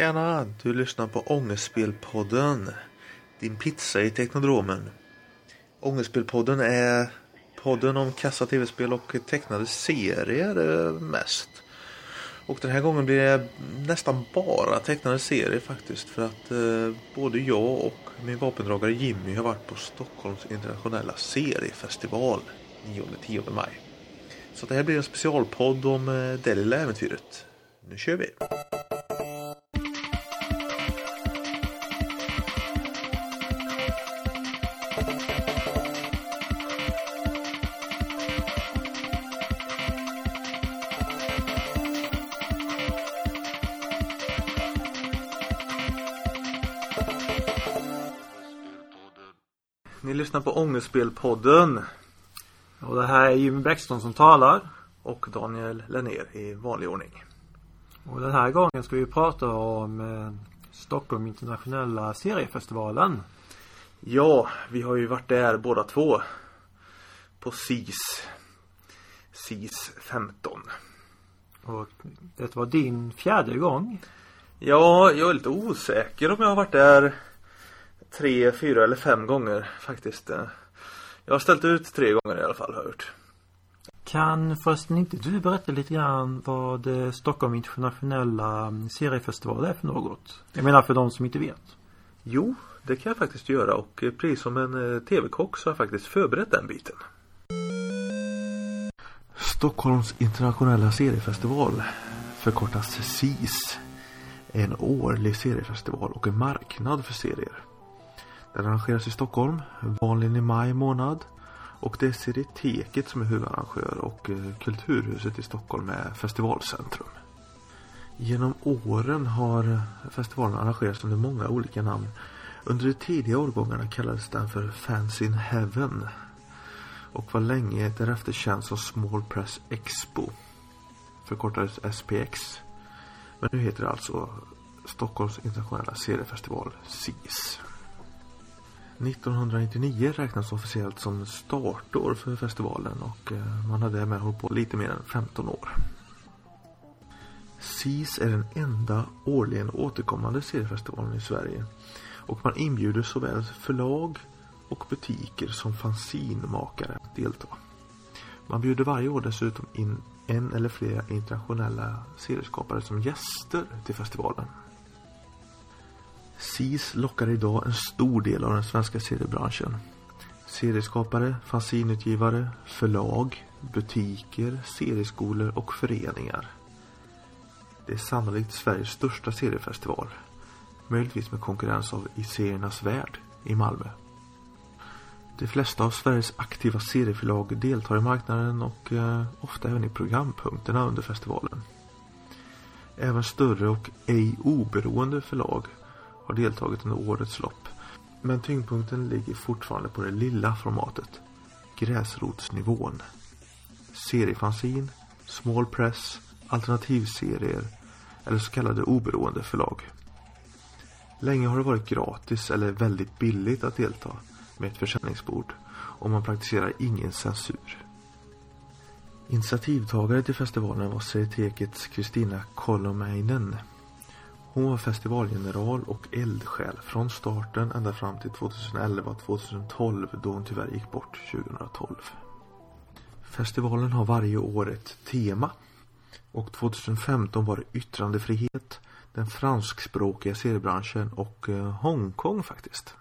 Tjena! Du lyssnar på Ångestspelpodden. Din pizza i Teknodromen. Ångestspelpodden är podden om kassa tv-spel och tecknade serier mest. Och den här gången blir det nästan bara tecknade serier faktiskt. För att eh, både jag och min vapendragare Jimmy har varit på Stockholms internationella seriefestival 9-10 maj. Så det här blir en specialpodd om eh, det lilla äventyret. Nu kör vi! Lyssnar på Ångestspelpodden Och det här är Jimmy Bäckström som talar. och Daniel Lenner i vanlig ordning. Och den här gången ska vi prata om eh, Stockholm internationella seriefestivalen. Ja, vi har ju varit där båda två. På SIS. SIS 15. Och det var din fjärde gång. Ja, jag är lite osäker om jag har varit där tre, fyra eller fem gånger faktiskt. Jag har ställt ut tre gånger i alla fall har jag gjort. Kan förresten inte du berätta lite grann vad eh, Stockholm internationella mm, seriefestival är för något? Jag menar för de som inte vet. Jo, det kan jag faktiskt göra och eh, precis som en eh, TV-kock så har jag faktiskt förberett den biten. Stockholms internationella seriefestival förkortas SIS är en årlig seriefestival och en marknad för serier. Den arrangeras i Stockholm, vanligen i maj månad och det är Serieteket som är huvudarrangör och eh, Kulturhuset i Stockholm är festivalcentrum. Genom åren har festivalen arrangerats under många olika namn. Under de tidiga årgångarna kallades den för Fans in Heaven och var länge därefter känd som Small Press Expo. Förkortades SPX. Men nu heter det alltså Stockholms internationella seriefestival SIS. 1999 räknas officiellt som startår för festivalen och eh, man har därmed hållit på lite mer än 15 år. SIS är den enda årligen återkommande seriefestivalen i Sverige och man inbjuder såväl förlag och butiker som fanzinmakare att delta. Man bjuder varje år dessutom in en eller flera internationella serieskapare som gäster till festivalen. SIS lockar idag en stor del av den svenska seriebranschen. Serieskapare, fanzinutgivare, förlag, butiker, serieskolor och föreningar. Det är sannolikt Sveriges största seriefestival. Möjligtvis med konkurrens av I seriernas värld i Malmö. De flesta av Sveriges aktiva serieförlag deltar i marknaden och eh, ofta även i programpunkterna under festivalen. Även större och ej oberoende förlag har deltagit under årets lopp. Men tyngdpunkten ligger fortfarande på det lilla formatet. Gräsrotsnivån. Seriefanzin, small press, alternativserier eller så kallade oberoende förlag. Länge har det varit gratis eller väldigt billigt att delta med ett försäljningsbord och man praktiserar ingen censur. Initiativtagare till festivalen var serieteket Kristina Kolomäinen hon var festivalgeneral och eldsjäl från starten ända fram till 2011-2012 då hon tyvärr gick bort 2012. Festivalen har varje år ett tema. Och 2015 var det yttrandefrihet, den franskspråkiga seriebranschen och eh, Hongkong faktiskt.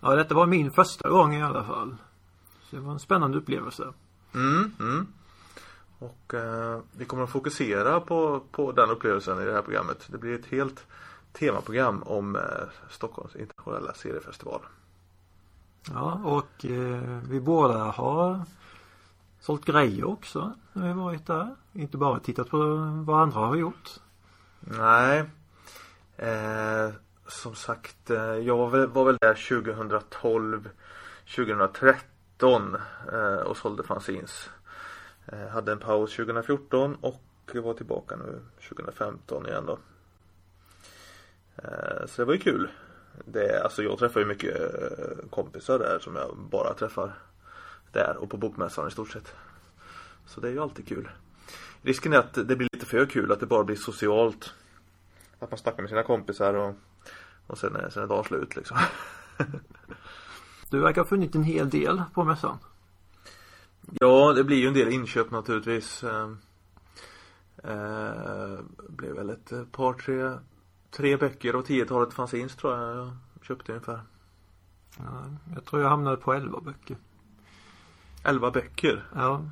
Ja, detta var min första gång i alla fall. Så det var en spännande upplevelse. Mm, mm. Och eh, vi kommer att fokusera på, på den upplevelsen i det här programmet. Det blir ett helt temaprogram om eh, Stockholms internationella seriefestival. Ja, och eh, vi båda har sålt grejer också när vi varit där. Inte bara tittat på vad andra har gjort. Nej. Eh, som sagt, eh, jag var väl, var väl där 2012, 2013 eh, och sålde fanzines. Eh, hade en paus 2014 och var tillbaka nu 2015 igen då. Eh, så det var ju kul. Det, alltså jag träffar ju mycket eh, kompisar där som jag bara träffar där och på bokmässan i stort sett. Så det är ju alltid kul. risken är att det blir lite för kul, att det bara blir socialt. Att man snackar med sina kompisar och, och sen, är, sen är dagen slut liksom. Du verkar ha funnit en hel del på mässan. Ja, det blir ju en del inköp naturligtvis. Eh, eh, blev väl ett par, tre, tre böcker och tiotalet fanzines tror jag jag köpte ungefär. Ja, jag tror jag hamnade på 11 böcker. 11 böcker? Ja.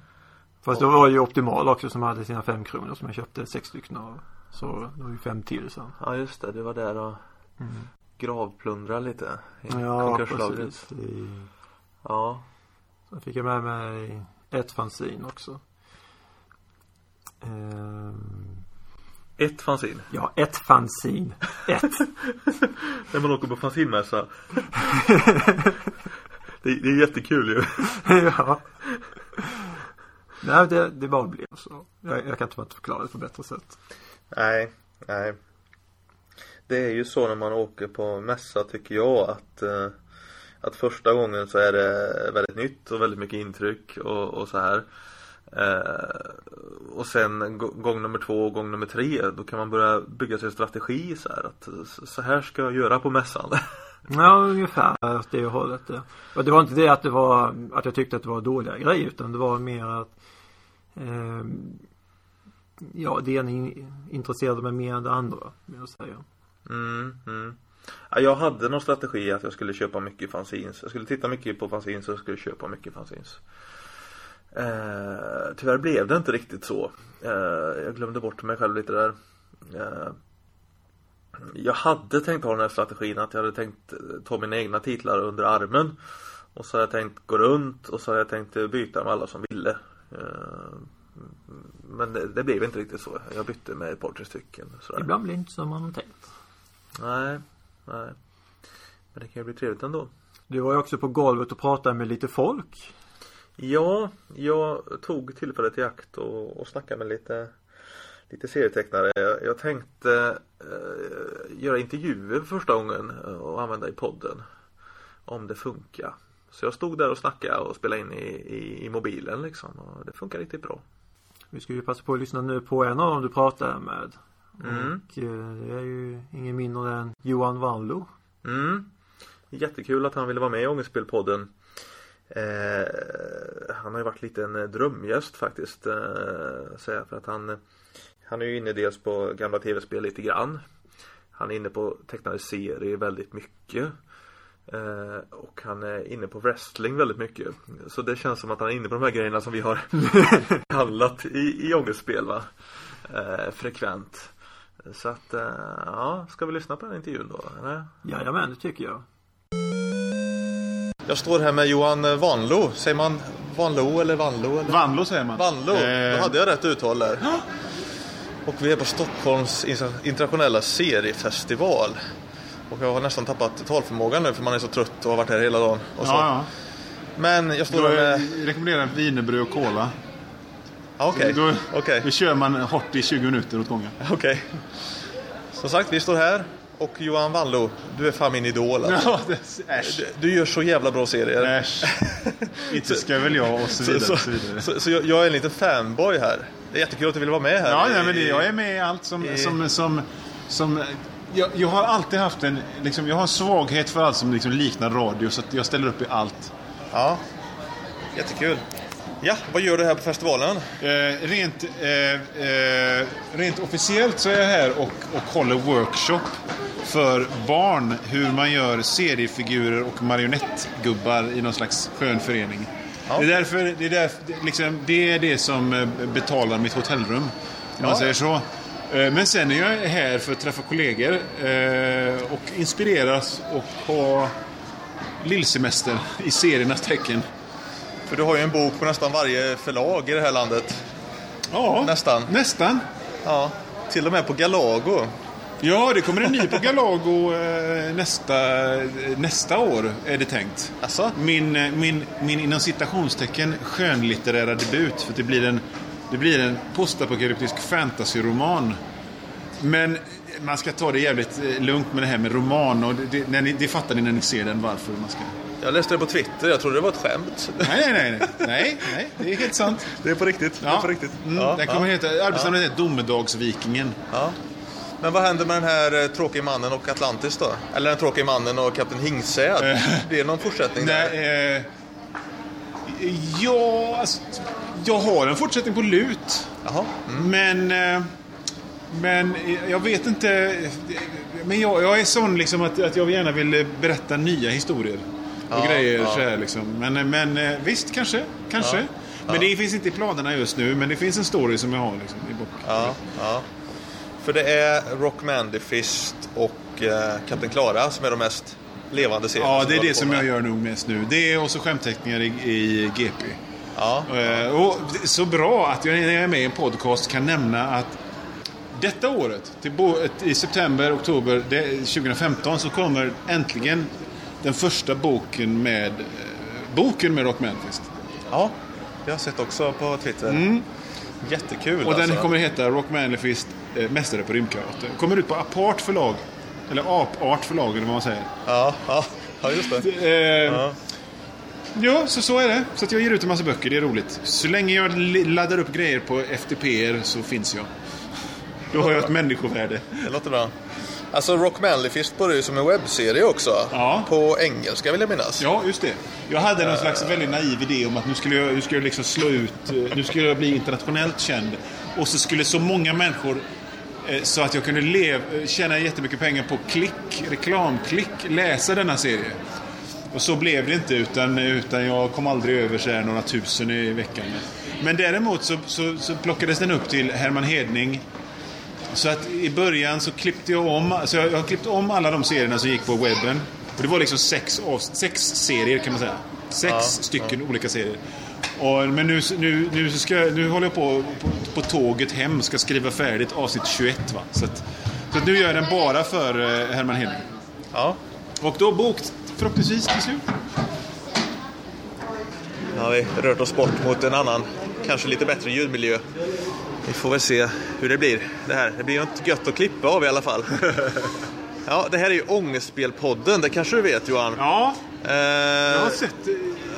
Fast det var ju Optimal också som hade sina fem kronor som jag köpte sex stycken av. Så det var ju fem till sen. Ja just det, du var där och Mm. gravplundra lite i Ja, konkurslaget. precis. Ja. Sen fick jag med mig ett fanzine också. Ehm, Ett fanzine. ja, ett fanzine. Ett. När man åker på fanzinmässa. det, det är jättekul ju. ja. Nej, det, det bara blev så. Jag, jag kan inte förklara det på bättre sätt. Nej, nej. Det är ju så när man åker på mässa tycker jag att eh, Att första gången så är det väldigt nytt och väldigt mycket intryck och, och så här eh, Och sen gå- gång nummer två och gång nummer tre då kan man börja bygga sig en strategi så här att så- här ska jag göra på mässan Ja, ungefär åt det hållet. Ja. Och det var inte det att det var att jag tyckte att det var dåliga grejer utan det var mer att ehm, Ja, det ena in- intresserade mig mer än det andra, vill jag säga. Mm, mm. Ja, jag hade någon strategi att jag skulle köpa mycket fanzines. Jag skulle titta mycket på fanzines och jag skulle köpa mycket fanzines. Eh, tyvärr blev det inte riktigt så. Eh, jag glömde bort mig själv lite där. Eh, jag hade tänkt ha den här strategin att jag hade tänkt eh, ta mina egna titlar under armen. Och så har jag tänkt gå runt och så har jag tänkt eh, byta med alla som ville. Eh, men det, det blev inte riktigt så. Jag bytte med ett par tre stycken. Sådär. Ibland blir det inte som man har tänkt. Nej, nej. Men det kan ju bli trevligt ändå. Du var ju också på golvet och pratade med lite folk. Ja, jag tog tillfället i akt och, och snackade med lite Lite serietecknare. Jag, jag tänkte eh, göra intervjuer för första gången och använda i podden. Om det funkar. Så jag stod där och snackade och spelade in i, i, i mobilen liksom och det funkar riktigt bra. Vi ska ju passa på att lyssna nu på en av dem du pratade med. Mm. Och eh, det är ju ingen mindre än Johan Wallo. Mm. Jättekul att han ville vara med i Ångestspelpodden. Eh, han har ju varit lite en eh, drömgäst faktiskt. Eh, säga för att han Han är ju inne dels på gamla tv-spel lite grann. Han är inne på tecknade serier väldigt mycket. Eh, och han är inne på wrestling väldigt mycket. Så det känns som att han är inne på de här grejerna som vi har handlat i, i ångestspel va. Eh, frekvent. Så att, eh, ja, ska vi lyssna på den intervjun då? Eller? Jajamän, det tycker jag. Jag står här med Johan Vanlo. Säger man Vanlo eller Vanlo? Eller? Vanlo säger man. Vanlo, Eh, då hade jag rätt uttal där. Och vi är på Stockholms internationella seriefestival. Och jag har nästan tappat talförmågan nu för man är så trött och har varit här hela dagen. Och så. Ja, ja. Men jag står här med... rekommenderar wienerbröd och cola. Okej, Då, okej, då kör man hårt i 20 minuter åt gången. okej. Som sagt, vi står här. Och Johan Vanlo, du är fan min idol alltså. Ja, du, du gör så jävla bra serier. Äsch. Inte ska väl jag och så vidare. så, så vidare. så, så jag, jag är en liten fanboy här. Det är jättekul att du vill vara med här. Ja, nej, men det, jag är med i allt som... i- som, som, som jag, jag har alltid haft en, liksom, jag har en svaghet för allt som liksom liknar radio så jag ställer upp i allt. Ja, jättekul. Ja, vad gör du här på festivalen? Eh, rent, eh, eh, rent officiellt så är jag här och, och håller workshop för barn hur man gör seriefigurer och marionettgubbar i någon slags skön förening. Ja. Det, är därför, det, är därför, liksom, det är det som eh, betalar mitt hotellrum. Om man Ja, säger så. Eh, Men sen är jag här för att träffa kollegor eh, och inspireras och ha lillsemester i seriernas tecken. För du har ju en bok på nästan varje förlag i det här landet. Ja, Nästan. Nästan. Ja, till och med på Galago. Ja, det kommer en ny på Galago eh, nästa, nästa år, är det tänkt. Alltså? Min, eh, min, min inom citationstecken skönlitterära debut. För det blir en, det blir en postapokalyptisk fantasyroman. Men man ska ta det jävligt eh, lugnt med det här med roman. Och det, det, ni, det fattar ni när ni ser den varför man ska Jag läste det på Twitter, jag trodde det var ett skämt. Nej, nej, nej, nej, nej, det är helt sant. Det är på riktigt. Det är Ja. på riktigt. Mm, Ja, den kommer ja. heta, arbetsnamnet heter Domedagsvikingen. Ja. Men vad händer med den här eh, tråkiga mannen och Atlantis då? Eller den tråkiga mannen och Kapten Hingsäd? Eh. Det någon fortsättning där? Nej, eh, ja, alltså, jag har en fortsättning på lut. Jaha. Men, eh, men jag vet inte. Men jag, jag är sån liksom att, att jag gärna vill berätta nya historier. Och Ja, grejer ja. så här liksom. Men, men eh, visst, kanske. kanske. Ja, Men det finns inte i planerna just nu. Men det finns en story som jag har liksom, i bok. Ja, ja. För det är Rockmandy Fist och eh, Kapten Klara som är de mest levande serierna. Ja, det är det som jag gör nog mest nu. Det är också skämtteckningar i, i GP. Ja, Eh, Och så bra att jag när jag är med i en podcast kan nämna att detta året, i september, oktober det, 2015 så kommer äntligen den första boken med eh, boken med Rock Manfist. ja. Det har jag sett också på Twitter. Jättekul Mm. Och den alltså. kommer heta Rock Manfist eh, Mästare på rymdkarate. Kommer ut på Apart förlag. Eller Apart förlag eller vad man säger. Ja, ja. ja, just det. Eh, Ja. Ja, så, så är det. Så att jag ger ut en massa böcker, det är roligt. Så länge jag laddar upp grejer på FTPR så finns jag. Då har jag ett människovärde. Det låter bra. Alltså Rock Manly Fist började ju som en webbserie också. Ja. På engelska vill jag minnas. Ja, just det. Jag hade någon slags väldigt naiv idé om att nu skulle jag, nu skulle jag liksom slå ut, eh, nu skulle jag bli internationellt känd. Och så skulle så många människor eh, så att jag kunde lev, eh, tjäna jättemycket pengar på klick, reklamklick, läsa denna serie. Och så blev det inte utan, utan jag kom aldrig över så några tusen i veckan. Men däremot så, så, så plockades den upp till Herman Hedning. Så att i början så klippte jag om, så jag, har klippt om alla de serierna som gick på webben. Och det var liksom sex, av, sex serier kan man säga. Sex Ja, stycken olika serier. Och, men nu, nu, nu, ska, nu håller jag på, på på tåget hem ska skriva färdigt avsnitt 21 va. Så, att, så att nu gör jag den bara för eh, Herman Hedning. Ja. Och då bokt förhoppningsvis till slut. Nu har vi rört oss bort mot en annan, kanske lite bättre ljudmiljö. Vi får väl se hur det blir. Det här det blir ju inte gött att klippa av i alla fall. Ja, det här är ju Ångestspelpodden, det kanske du vet Johan? Ja, Eh, jag har sett,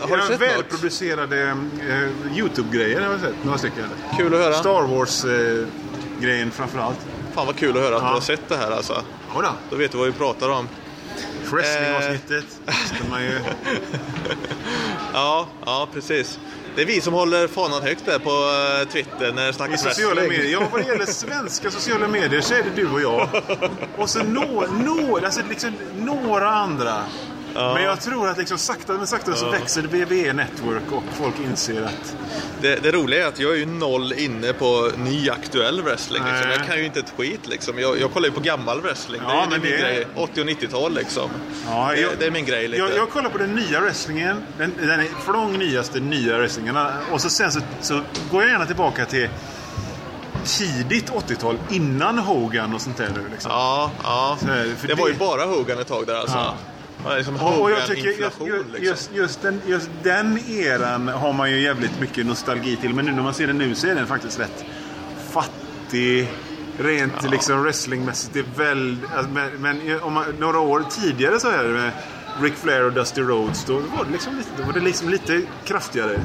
Har du sett något? välproducerade eh, YouTube-grejer. har jag sett några stycken. Kul att höra. Star Wars-grejen framförallt. Fan vad kul att höra att Ja. du har sett det här alltså. Ja, då. Då vet du vad vi pratar om. Wrestling-avsnittet. måste man ju... Ja, ja precis. Det är vi som håller fanan högt där på eh, Twitter när det snackas sociala medier. Ja, vad det gäller svenska sociala medier så är det du och jag. Och så nå, nå, alltså liksom några andra. Men jag tror att liksom sakta men sakta så växer WWE Network och folk inser att... Det, det roliga är att jag är ju noll inne på ny aktuell wrestling. Liksom. Jag kan ju inte ett skit liksom. Jag, jag kollar ju på gammal wrestling. Ja, det, är- det är min det- grej. 80 och 90-tal liksom. Ja, det, jag- det är min grej lite. Jag, jag kollar på den nya wrestlingen. Den, den är från nyaste nya wrestlingen. Och så sen så, så går jag gärna tillbaka till tidigt 80-tal innan Hogan och sånt där nu. Liksom. Ja, ja. Här, för det var ju bara Hogan ett tag där alltså. Ja. Liksom Och, jag tycker just, Hogan-inflation just, liksom. just, just, den, just den eran har man ju jävligt mycket nostalgi till. Men nu när man ser den nu så är den faktiskt rätt fattig. Rent liksom wrestlingmässigt. Det är väl, alltså, men, men om man, några år tidigare så här med Ric Flair och Dusty Rhodes. Då var det liksom lite, då var det liksom lite kraftigare.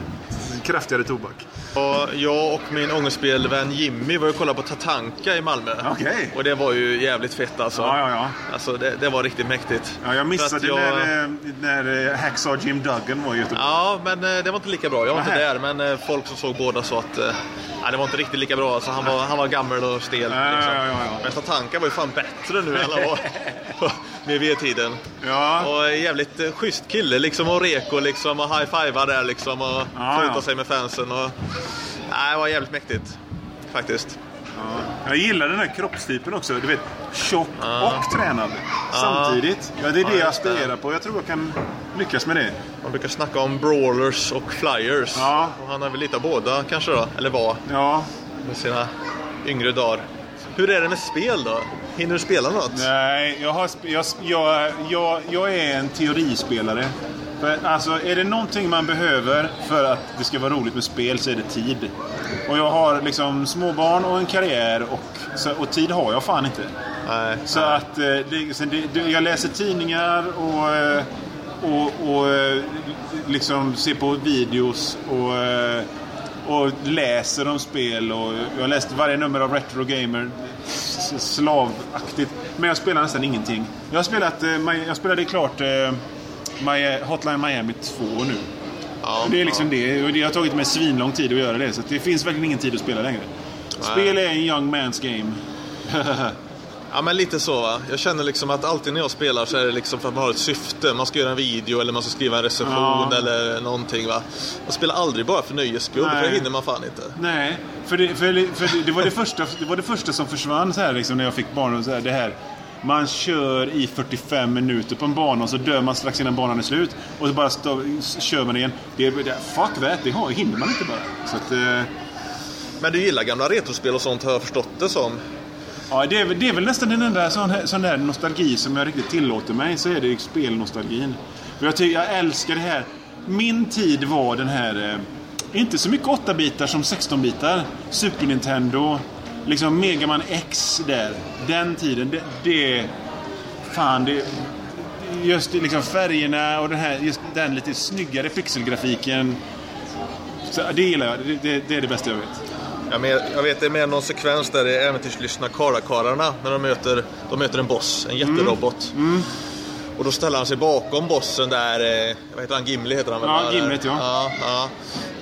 Kraftigare tobak. Och jag och min ångestspelvän Jimmy var ju och kollade på Tatanka i Malmö. Okej. Och det var ju jävligt fett alltså. Ja, ja, ja. Alltså det, det var riktigt mäktigt. ja jag missade jag- när, eh, när eh, Hacksaw Jim Duggan var i Göteborg. Ja, men eh, det var inte lika bra. Jag var inte Nähä. där, men folk som såg båda sa att nej, det var inte riktigt lika bra. Alltså, han, var, han var gammal och stel. Ja, liksom. ja, ja. Men Tatanka var ju fan bättre nu än han var på VV-tiden. Ja. Och jävligt schysst kille liksom och reko liksom och high-fiva där liksom och ja. sig med fansen. Och, nej, det var jävligt mäktigt. Faktiskt. Ja. Jag gillar den här kroppstypen också. Du vet, tjock och tränad samtidigt. Ja, det är det Ja, jag aspirerar på. Jag tror jag kan lyckas med det. Man brukar snacka om brawlers och flyers. Ja. Och han är väl lite av båda kanske då, eller var, Ja, med sina yngre dagar. Hur är det med spel då? Hinner du spela något? nej, jag, har, jag, jag, jag är en teorispelare. För, alltså, är det någonting man behöver för att det ska vara roligt med spel så är det tid. Och jag har liksom småbarn och en karriär och, så, och tid har jag fan inte. Nej. Så att eh, det, det, jag läser tidningar och, eh, och, och eh, liksom ser på videos och, och läser om spel. Och jag har läst varje nummer av Retro Gamer slavaktigt. Men jag spelar nästan ingenting. Jag har spelat, jag spelade klart Hotline Miami 2 nu. Ja, Det är liksom det. Och det har tagit mig svinlång tid att göra det. Så det finns verkligen ingen tid att spela längre. Spel är en young man's game. Ja men lite så va. Jag känner liksom att alltid när jag spelar så är det liksom för att man har ett syfte. Man ska göra en video eller man ska skriva en recension Ja. eller någonting va. Man spelar aldrig bara för nöjes skull, för det hinner man fan inte. Nej, för det, för, för det, det, var det, första, det var det första som försvann så här, liksom, när jag fick barn. Så här, det här. Man kör i 45 minuter på en bana och så dör man strax innan banan är slut. Och så bara stå, kör man igen. Det, det, fuck that, det hinner man inte bara. Så att, eh, Men du gillar gamla retrospel och sånt har jag förstått det som. ja, det, är, väl- det är väl nästan den enda sån, här- sån där nostalgi som jag riktigt tillåter mig. Så är det ju spelnostalgin. För jag, tycker, jag älskar det här. Min tid var den här... Eh, inte så mycket 8-bitar som 16-bitar. Super Nintendo. Liksom Megaman X där. Den tiden. Det... det fan, det... Just liksom färgerna och den här, just den lite snyggare pixelgrafiken. Så, det gillar jag. Det, det, det är det bästa jag vet. Jag, men, jag vet det är med någon sekvens där det är äventyrslyssna Karakarlarna när de möter, de möter en boss, en jätterobot. Mm. Och då ställer han sig bakom bossen där, eh, vad heter han, Gimli heter han väl? Ja, va? Gimlet, ja. ja, ja.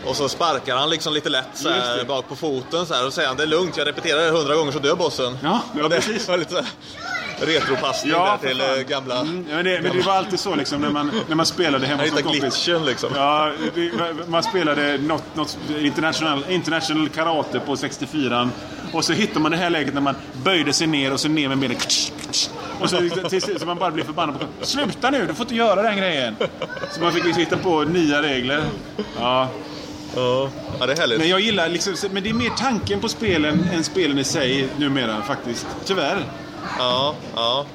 Och så sparkar han liksom lite lätt så här, bak på foten så här, och säger han det är lugnt, jag repeterar det hundra gånger så dör bossen. Ja, ja, det precis. var lite så retropassning Ja, där till för fan. eh, gamla... Mm, men, det, men det var alltid så liksom när man, när man spelade hemma hos en kompis. glitchen liksom. Ja, det, man spelade något, något international, international karate på 64 Och så hittar man det här läget när man böjde sig ner och så ner med benen. Och så till slut så man bara blir förbannad på Sluta nu, du får inte göra den grejen. Så man fick liksom hitta på nya regler. Ja. Ja, ja det är härligt. Men jag gillar liksom, men det är mer tanken på spelen än spelen i sig numera faktiskt. Tyvärr. Ja, ja.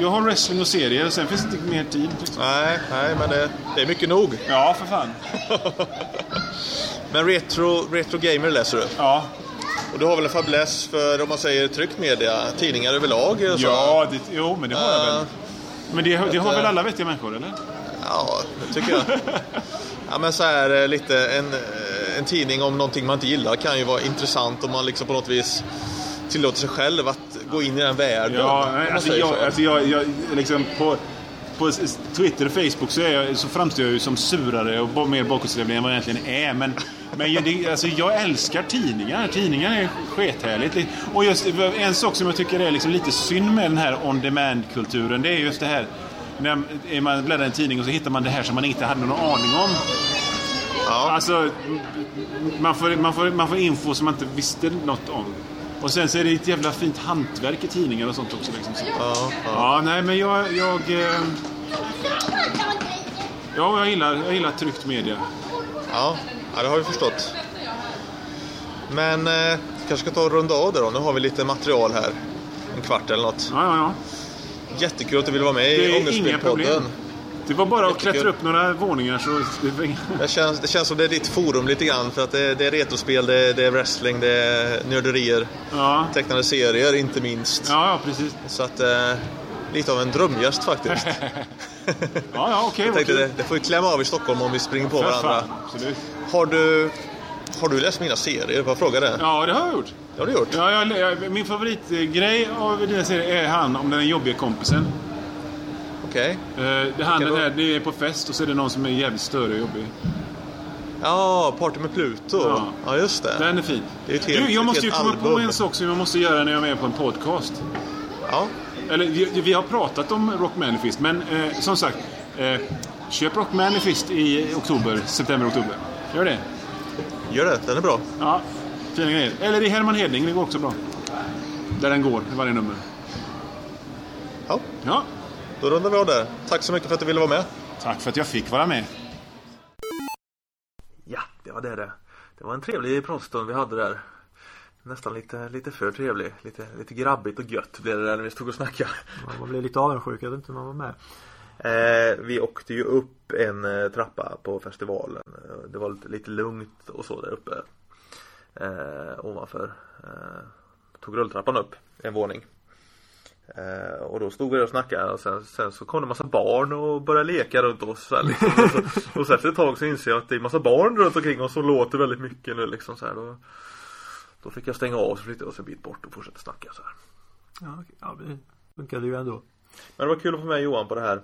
Jag har wrestling och serier och sen finns det inte mer tid. Liksom. Nej, nej, men det, det är mycket nog. Ja, för fan. Men retro, retro gamer läser du? Ja, Och du har väl en fäbless för, om man säger tryckt media, tidningar överlag? Så. ja det, jo men det har jag Ja. väl. Men det, det har väl eh, alla vettiga människor, eller? Ja, det tycker jag. ja, men så här eh, lite, en, eh, en tidning om någonting man inte gillar kan ju vara intressant om man liksom på något vis tillåter sig själv att gå in i den världen. Ja, nej, alltså jag, så. alltså jag, jag liksom på, på Twitter och Facebook så, är jag, så framstår jag ju som surare och mer bakåtsträvlig än vad jag egentligen är. Men, men jag, det, alltså jag älskar tidningar. Tidningar är skethärligt. Och just en sak som jag tycker är liksom lite synd med den här on-demand-kulturen, det är just det här när man bläddrar i en tidning och så hittar man det här som man inte hade någon aning om. Ja. Alltså, man får, man, får, man får info som man inte visste något om. Och sen så är det ett jävla fint hantverk i tidningar och sånt också. Liksom. Ja, ja. Ja, nej men jag... jag eh, ja, jag gillar, jag gillar tryckt media. Ja, ja, det har vi förstått. Men eh, kanske ska ta och runda av det då. Nu har vi lite material här. En kvart eller något. Ja, ja, ja. Jättekul att du ville vara med i. Ångestspelpodden. Det var bara att klättra upp några våningar så... Det känns, det känns som det är ditt forum lite grann. För att det, det är retrospel, det är, det är wrestling, det är nörderier. Ja, Tecknade serier inte minst. ja, ja precis. Så att eh, lite av en drömgäst faktiskt. Ja, ja, okej. Jag tänkte kul. det, det får vi klämma av i Stockholm om vi springer på För varandra. fan, absolut. Har du, har du läst mina serier? Får jag fråga det? Ja, det har jag gjort. Det har du gjort? Ja, jag, jag, min favoritgrej av dina serier är han om den jobbiga kompisen. Okej. Eh, det, han, där, det är på fest och så är det någon som är jävligt större och jobbig. Ja, Party med Pluto. Ja. Ja, just det. Den är fin. Det är ett helt- du, jag måste ju komma på album. en sak som jag måste göra när jag är med på en podcast. Ja. Eller vi, vi har pratat om Rock Manifest, men eh, som sagt. Eh, köp Rock Manifest i oktober, september, oktober. Gör det. Gör det, den är bra. Ja, fina grejer. Eller i Herman Hedling, det går också bra. Där den går, i varje nummer. Ja, Ja, då rundar vi av där. Tack så mycket för att du ville vara med. tack för att jag fick vara med. Ja, det var det det. Det var en trevlig pratstund vi hade där. Nästan lite, lite för trevlig. Lite, lite grabbigt och gött blev det där när vi stod och snackade. Man blev lite avundsjuk att inte man var med. Eh, vi åkte ju upp en eh, trappa på festivalen. Eh, Det var lite, lite lugnt och så där uppe. Eh, ovanför. Eh, tog rulltrappan upp en våning. Eh, och då stod vi där och snackade och sen, sen så kom det en massa barn och började leka runt oss här, liksom. och, så, och så efter ett tag så inser jag att det är en massa barn runt omkring oss som låter väldigt mycket nu liksom så här. Då, då fick jag stänga av och flytta oss en bit bort och fortsätta snacka så här. Ja, okej. ja det funkade ju ändå. Men det var kul att få med Johan på det här.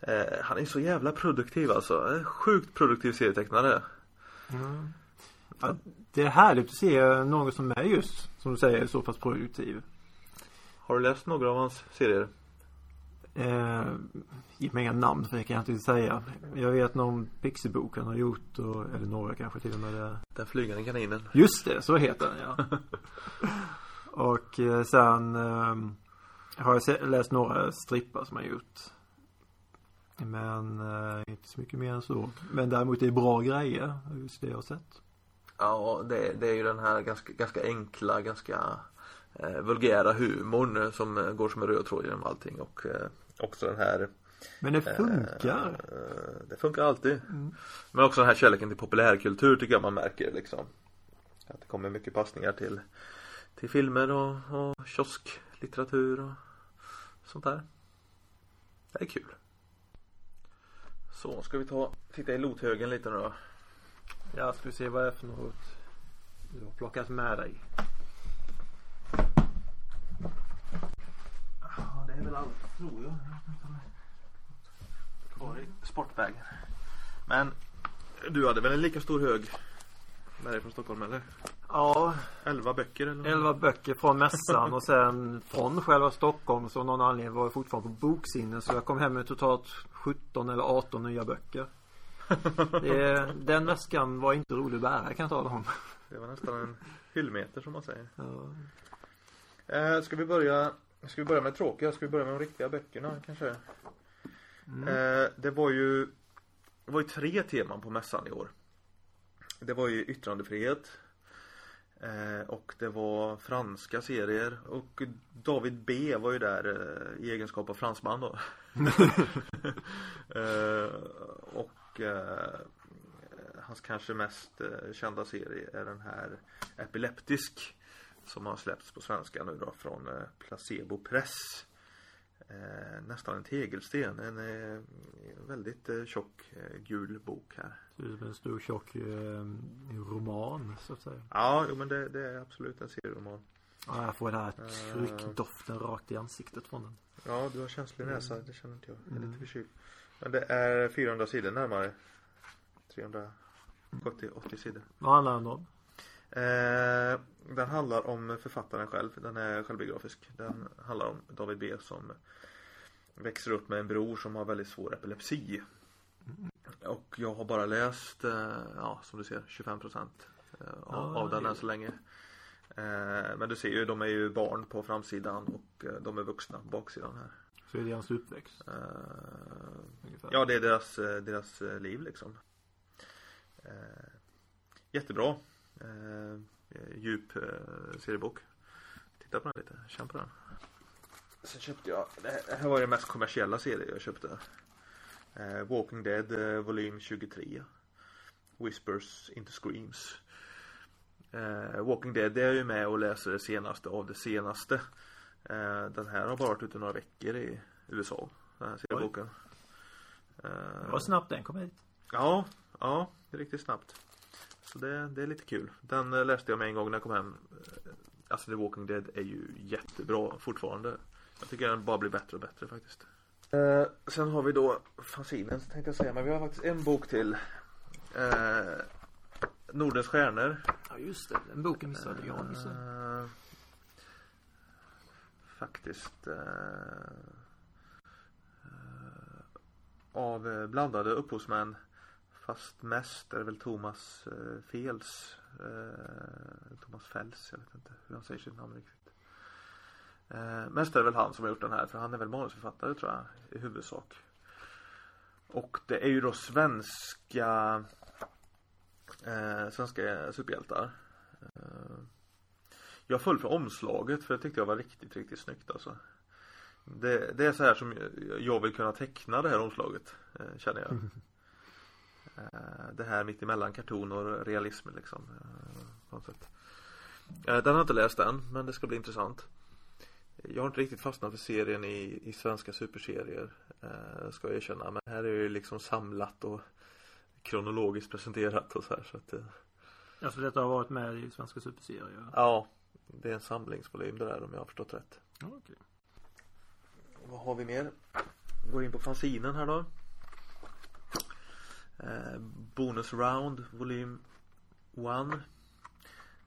Eh, han är så jävla produktiv alltså. Eh, Sjukt produktiv serietecknare. Ja, det är härligt att se någon som är just, som du säger, så pass produktiv. Har du läst några av hans serier? Eh, ge mig inga namn för det kan jag inte säga. Jag vet någon Pixie-bok han har gjort och, eller några kanske till och med det. Den flygande kaninen. Just det, så heter den ja. och eh, sen eh, har jag se- läst några strippar som han gjort. Men eh, inte så mycket mer än så. Men däremot det är bra grejer. Just det jag har sett. Ja, det, det är ju den här ganska, ganska enkla, ganska eh, vulgära humorn eh, som eh, går som en röd tråd genom allting och eh, också den här Men det funkar. Eh, det funkar alltid. Men också den här kärleken till populärkultur tycker jag man märker liksom. Att det kommer mycket passningar till, till filmer och, och kiosklitteratur och sånt där. Det är kul. Så, ska vi ta, titta i lothögen lite nu då. Ja, ska vi se vad det är för något du har plockat med dig. Ja, det är väl allt tror jag. Kvar i sportvägen. Men du hade väl en lika stor hög med dig från Stockholm eller? Ja, 11 böcker eller? 11 böcker från mässan och sen från själva Stockholm så av någon anledning var jag fortfarande på boksinne så jag kom hem med totalt 17 eller 18 nya böcker. Det, den väskan var inte rolig att bära kan jag tala om. Det var nästan en hyllmeter som man säger. Ja. Eh, ska vi börja Ska vi börja med tråkiga? Ska vi börja med de riktiga böckerna kanske? Eh, det var ju Det var ju tre teman på mässan i år. Det var ju yttrandefrihet eh, Och det var franska serier och David B var ju där eh, i egenskap av fransman då. eh, och eh, Hans kanske mest eh, kända serie är den här Epileptisk som har släppts på svenska nu då från eh, Placebo Press. Eh, nästan en tegelsten. En eh, väldigt eh, tjock eh, gul bok här. Det är som en stor tjock eh, roman så att säga. Ja, jo, men det, det är absolut en serieroman. Ja, jag får den här tryckdoften rakt i ansiktet från den. Ja, du har känslig näsa. Det känner inte jag. Jag är lite förkyld. Men det är 400 sidor närmare. 370-80 sidor. Vad handlar den om? Eh, den handlar om författaren själv. Den är självbiografisk. Den handlar om David B som växer upp med en bror som har väldigt svår epilepsi. Och jag har bara läst, eh, ja som du ser, 25 procent eh, av, av den än så länge. Eh, men du ser ju, de är ju barn på framsidan och eh, de är vuxna på baksidan här. Så är det hans uppväxt Eh. Ja, det är deras, deras liv liksom. Jättebra. Eh, djup eh, seriebok. Titta på den lite, känn på den. Sen köpte jag, det här- det här var den mest kommersiella serie jag köpte. Eh, Walking Dead eh, volym 23. Whispers into Screams. Eh, Walking Dead det är jag ju med och läser det senaste av det senaste. Eh, den här har bara varit ute några veckor i USA. Den här serieboken. Eh, Vad snabbt den kom hit. Ja, ja, det är riktigt snabbt. Så det, det är lite kul. Den eh, läste jag med en gång när jag kom hem. Eh, Alltså The Walking Dead är ju jättebra fortfarande. Jag tycker den bara blir bättre och bättre faktiskt. Eh, sen har vi då fanzinen tänkte jag säga, men vi har faktiskt en bok till. Eh, Nordens stjärnor. Ja just det, den boken missade jag. Eh, faktiskt. Eh, av blandade upphovsmän. Fast mest är det väl Thomas eh, Fels. Eh, Thomas Fels, jag vet inte hur han säger sitt namn riktigt. Eh, mest är det väl han som har gjort den här för han är väl manusförfattare tror jag i huvudsak. Och det är ju då svenska eh, Svenska superhjältar. Eh, jag föll för omslaget för det tyckte jag var riktigt, riktigt snyggt alltså. Det, det är så här som jag vill kunna teckna det här omslaget, eh, känner jag. Eh, Det här mitt emellan karton och realism liksom. eh, På något sätt. Eh, Den har jag inte läst än, men det ska bli intressant. jag har inte riktigt fastnat för serien i, i svenska superserier. Ska jag erkänna. Men här är det liksom samlat och kronologiskt presenterat och så här. Så att, Alltså detta har varit med i svenska superserier? ja, det är en samlingsvolym det där om jag har förstått rätt. Ja, okej. Vad har vi mer? Går in på fanzinen här då. Eh, bonus round volym 1.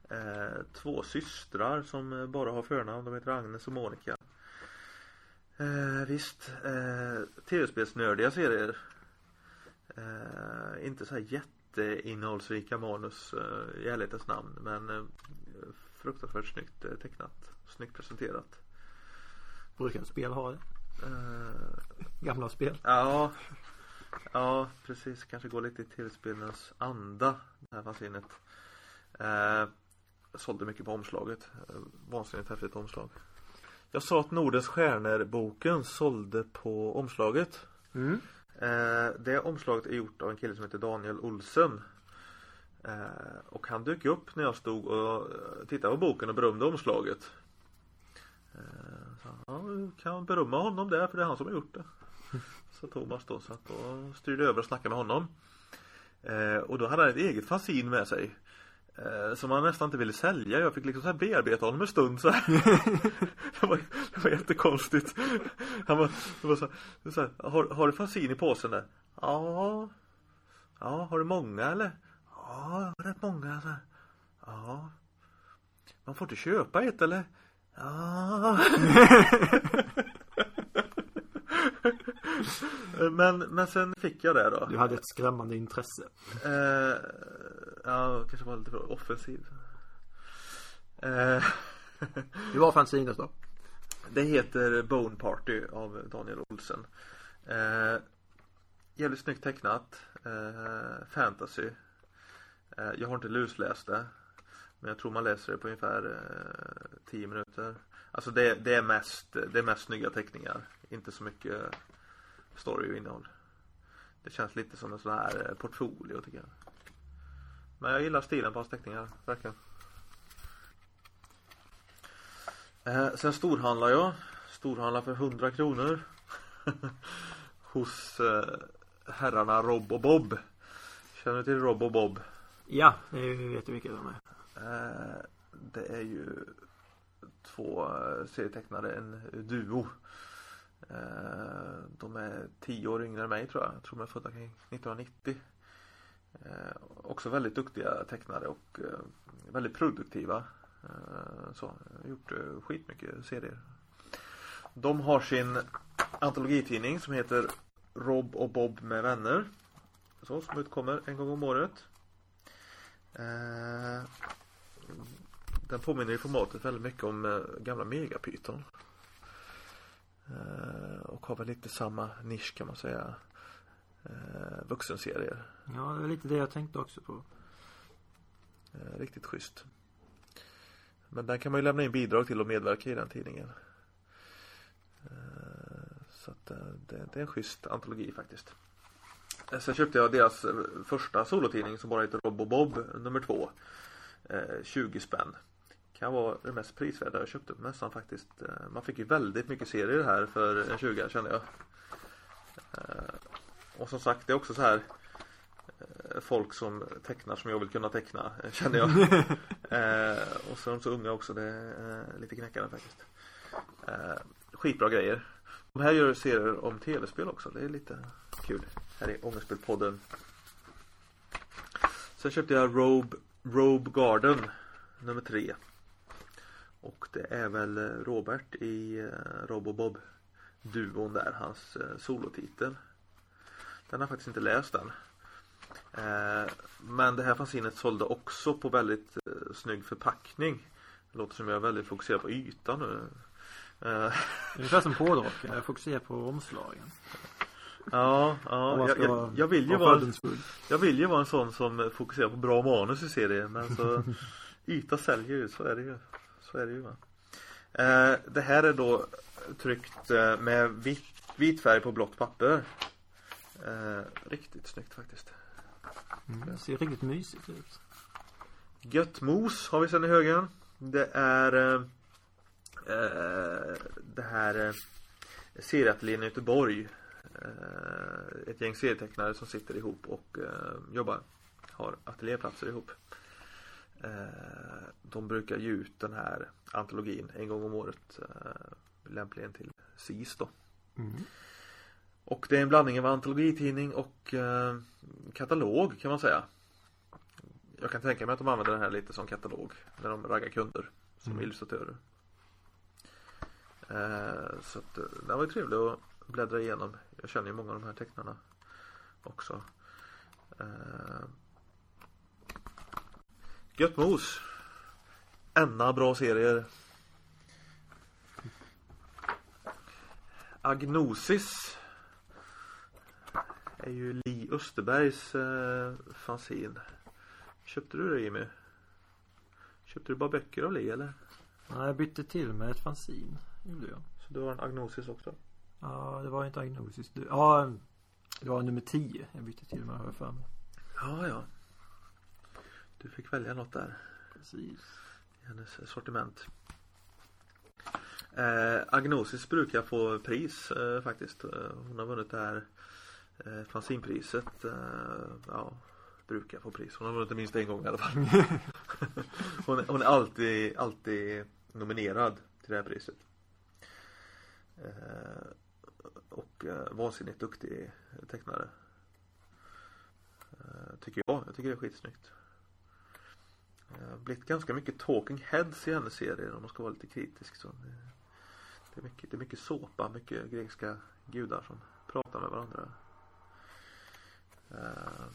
Eh, två systrar som eh, bara har förnamn. De heter Agnes och Monica. Eh, visst. Eh, Tv-spelsnördiga serier. Eh, inte så här jätteinnehållsrika manus eh, i ärlighetens namn. Men eh, fruktansvärt snyggt eh, tecknat. Snyggt presenterat. Brukar spel ha det? Eh, Gamla spel? Ja, ja precis. Kanske gå lite i tv-spelens anda. Det här fanzinet. Eh, sålde mycket på omslaget. Eh, vansinnigt häftigt omslag. Jag sa att Nordens stjärnor-boken sålde på omslaget. Mm. Eh, det omslaget är gjort av en kille som heter Daniel Olsen. Eh, och han dök upp när jag stod och eh, tittade på boken och berömde omslaget. Eh, så, ja, kan berömma honom där för det är han som har gjort det. Så Thomas då satt och styrde över och snackade med honom. Eh, och då hade han ett eget fanzin med sig. Eh, som han nästan inte ville sälja. Jag fick liksom så här bearbeta honom en stund så här. det, var, det var jättekonstigt. Han var, det var så, här, så här, har, har du fanzin i påsen där? Ja. Ja, har du många eller? Ja, jag har rätt många. Så här. Ja. Man får inte köpa ett eller? Ja. men, men sen fick jag det då. Du hade ett skrämmande intresse. Eh, ja, kanske var lite för offensiv. Eh, Det var fanzinet då? det heter Bone Party av Daniel Olsen. Eh, jävligt snyggt tecknat. Eh, fantasy. Eh, jag har inte lusläst det. Men jag tror man läser det på ungefär 10 minuter. Alltså det, det, är mest, det är mest snygga teckningar. Inte så mycket story och innehåll. Det känns lite som en sån här eh, portfolio tycker jag. Men jag gillar stilen på hans teckningar, verkligen. Eh, sen storhandlar jag. Storhandlar för 100 kronor. Hos eh, herrarna Rob och Bob. Känner du till Rob och Bob? Ja, det vet du vilka de är. Eh, det är ju två eh, serietecknare, en duo. Eh, de är tio år yngre än mig tror jag. Jag tror de är födda kring 1990. Eh, också väldigt duktiga tecknare och eh, väldigt produktiva. Eh, så, gjort eh, skitmycket serier. De har sin antologitidning som heter Rob och Bob med vänner. Så, som utkommer en gång om året. Eh, den påminner i formatet väldigt mycket om eh, gamla Megapyton. Eh, och har väl lite samma nisch kan man säga. Eh, vuxenserier. Ja, det är lite det jag tänkte också på. Eh, riktigt schysst. Men den kan man ju lämna in bidrag till och medverka i den tidningen. Så att det, det är en schysst antologi faktiskt. Sen köpte jag deras första solotidning som bara heter Rob och Bob nummer två. Eh, 20 spänn. Kan vara det mest prisvärda jag köpte på mässan faktiskt. Eh, man fick ju väldigt mycket serier här för en 20 kände jag. Eh, och som sagt det är också så här eh, Folk som tecknar som jag vill kunna teckna känner jag. eh, och så är de så unga också. Det är eh, lite knäckande faktiskt. Eh, skitbra grejer. De här gör serier om tv-spel också. Det är lite kul. Här är Ångestspelpodden. Sen köpte jag Robe, Robe Garden nummer tre. Och det är väl eh, Robert i eh, Rob och Bob duon där, hans eh, solotitel. Den har jag faktiskt inte läst än. Men det här fanzinet sålde också på väldigt snygg förpackning. Det låter som jag är väldigt fokuserad på ytan nu. Ungefär som pådraken. Jag fokuserar på omslagen. ja, ja jag, jag, jag, vill ju vara jag vill ju vara en sån som fokuserar på bra manus i serien. Men så yta säljer ju, så är det ju. Så är det ju va. Eh, det här är då tryckt eh, med vit, vit färg på blått papper. Eh, riktigt snyggt faktiskt. Mm, det ser riktigt mysigt ut. Gött mos har vi sen i högen. Det är eh, eh, det här eh, serieateljén i Göteborg. Eh, ett gäng serietecknare som sitter ihop och eh, jobbar. Har ateljéplatser ihop. Eh, de brukar ge ut den här antologin en gång om året. Eh, lämpligen till SIS då. Mm. Och det är en blandning av antologitidning och eh, katalog kan man säga. Jag kan tänka mig att de använder den här lite som katalog när de raggar kunder som Mm. illustratörer. Så att det var ju trevligt att bläddra igenom. Jag känner ju många av de här tecknarna också. Gött mos. Änna bra serier. Agnosis är ju Li Österbergs eh, fanzin. Köpte du det Jimmy? Köpte du bara böcker av Li eller? Ja, jag bytte till med ett fanzin. Gjorde jag. Så du har en Agnosis också? Ja, det var inte agnosis. Du- Ja, det var nummer 10 jag bytte till med har jag för mig. Ja, ja. Du fick välja något där Precis. i hennes sortiment. Eh, Agnosis brukar få pris eh, faktiskt. Eh, hon har vunnit det här eh, fanzinpriset. Eh, ja, brukar få pris. Hon har vunnit det minst en gång i alla fall. hon, är- hon är alltid, alltid nominerad till det här priset. Eh, och eh, vansinnigt duktig tecknare. Eh, tycker jag. Jag tycker det är skitsnyggt. Eh, blivit ganska mycket talking heads i hennes serier om man ska vara lite kritisk. Så det, är mycket, det är mycket såpa, mycket grekiska gudar som pratar med varandra. Eh,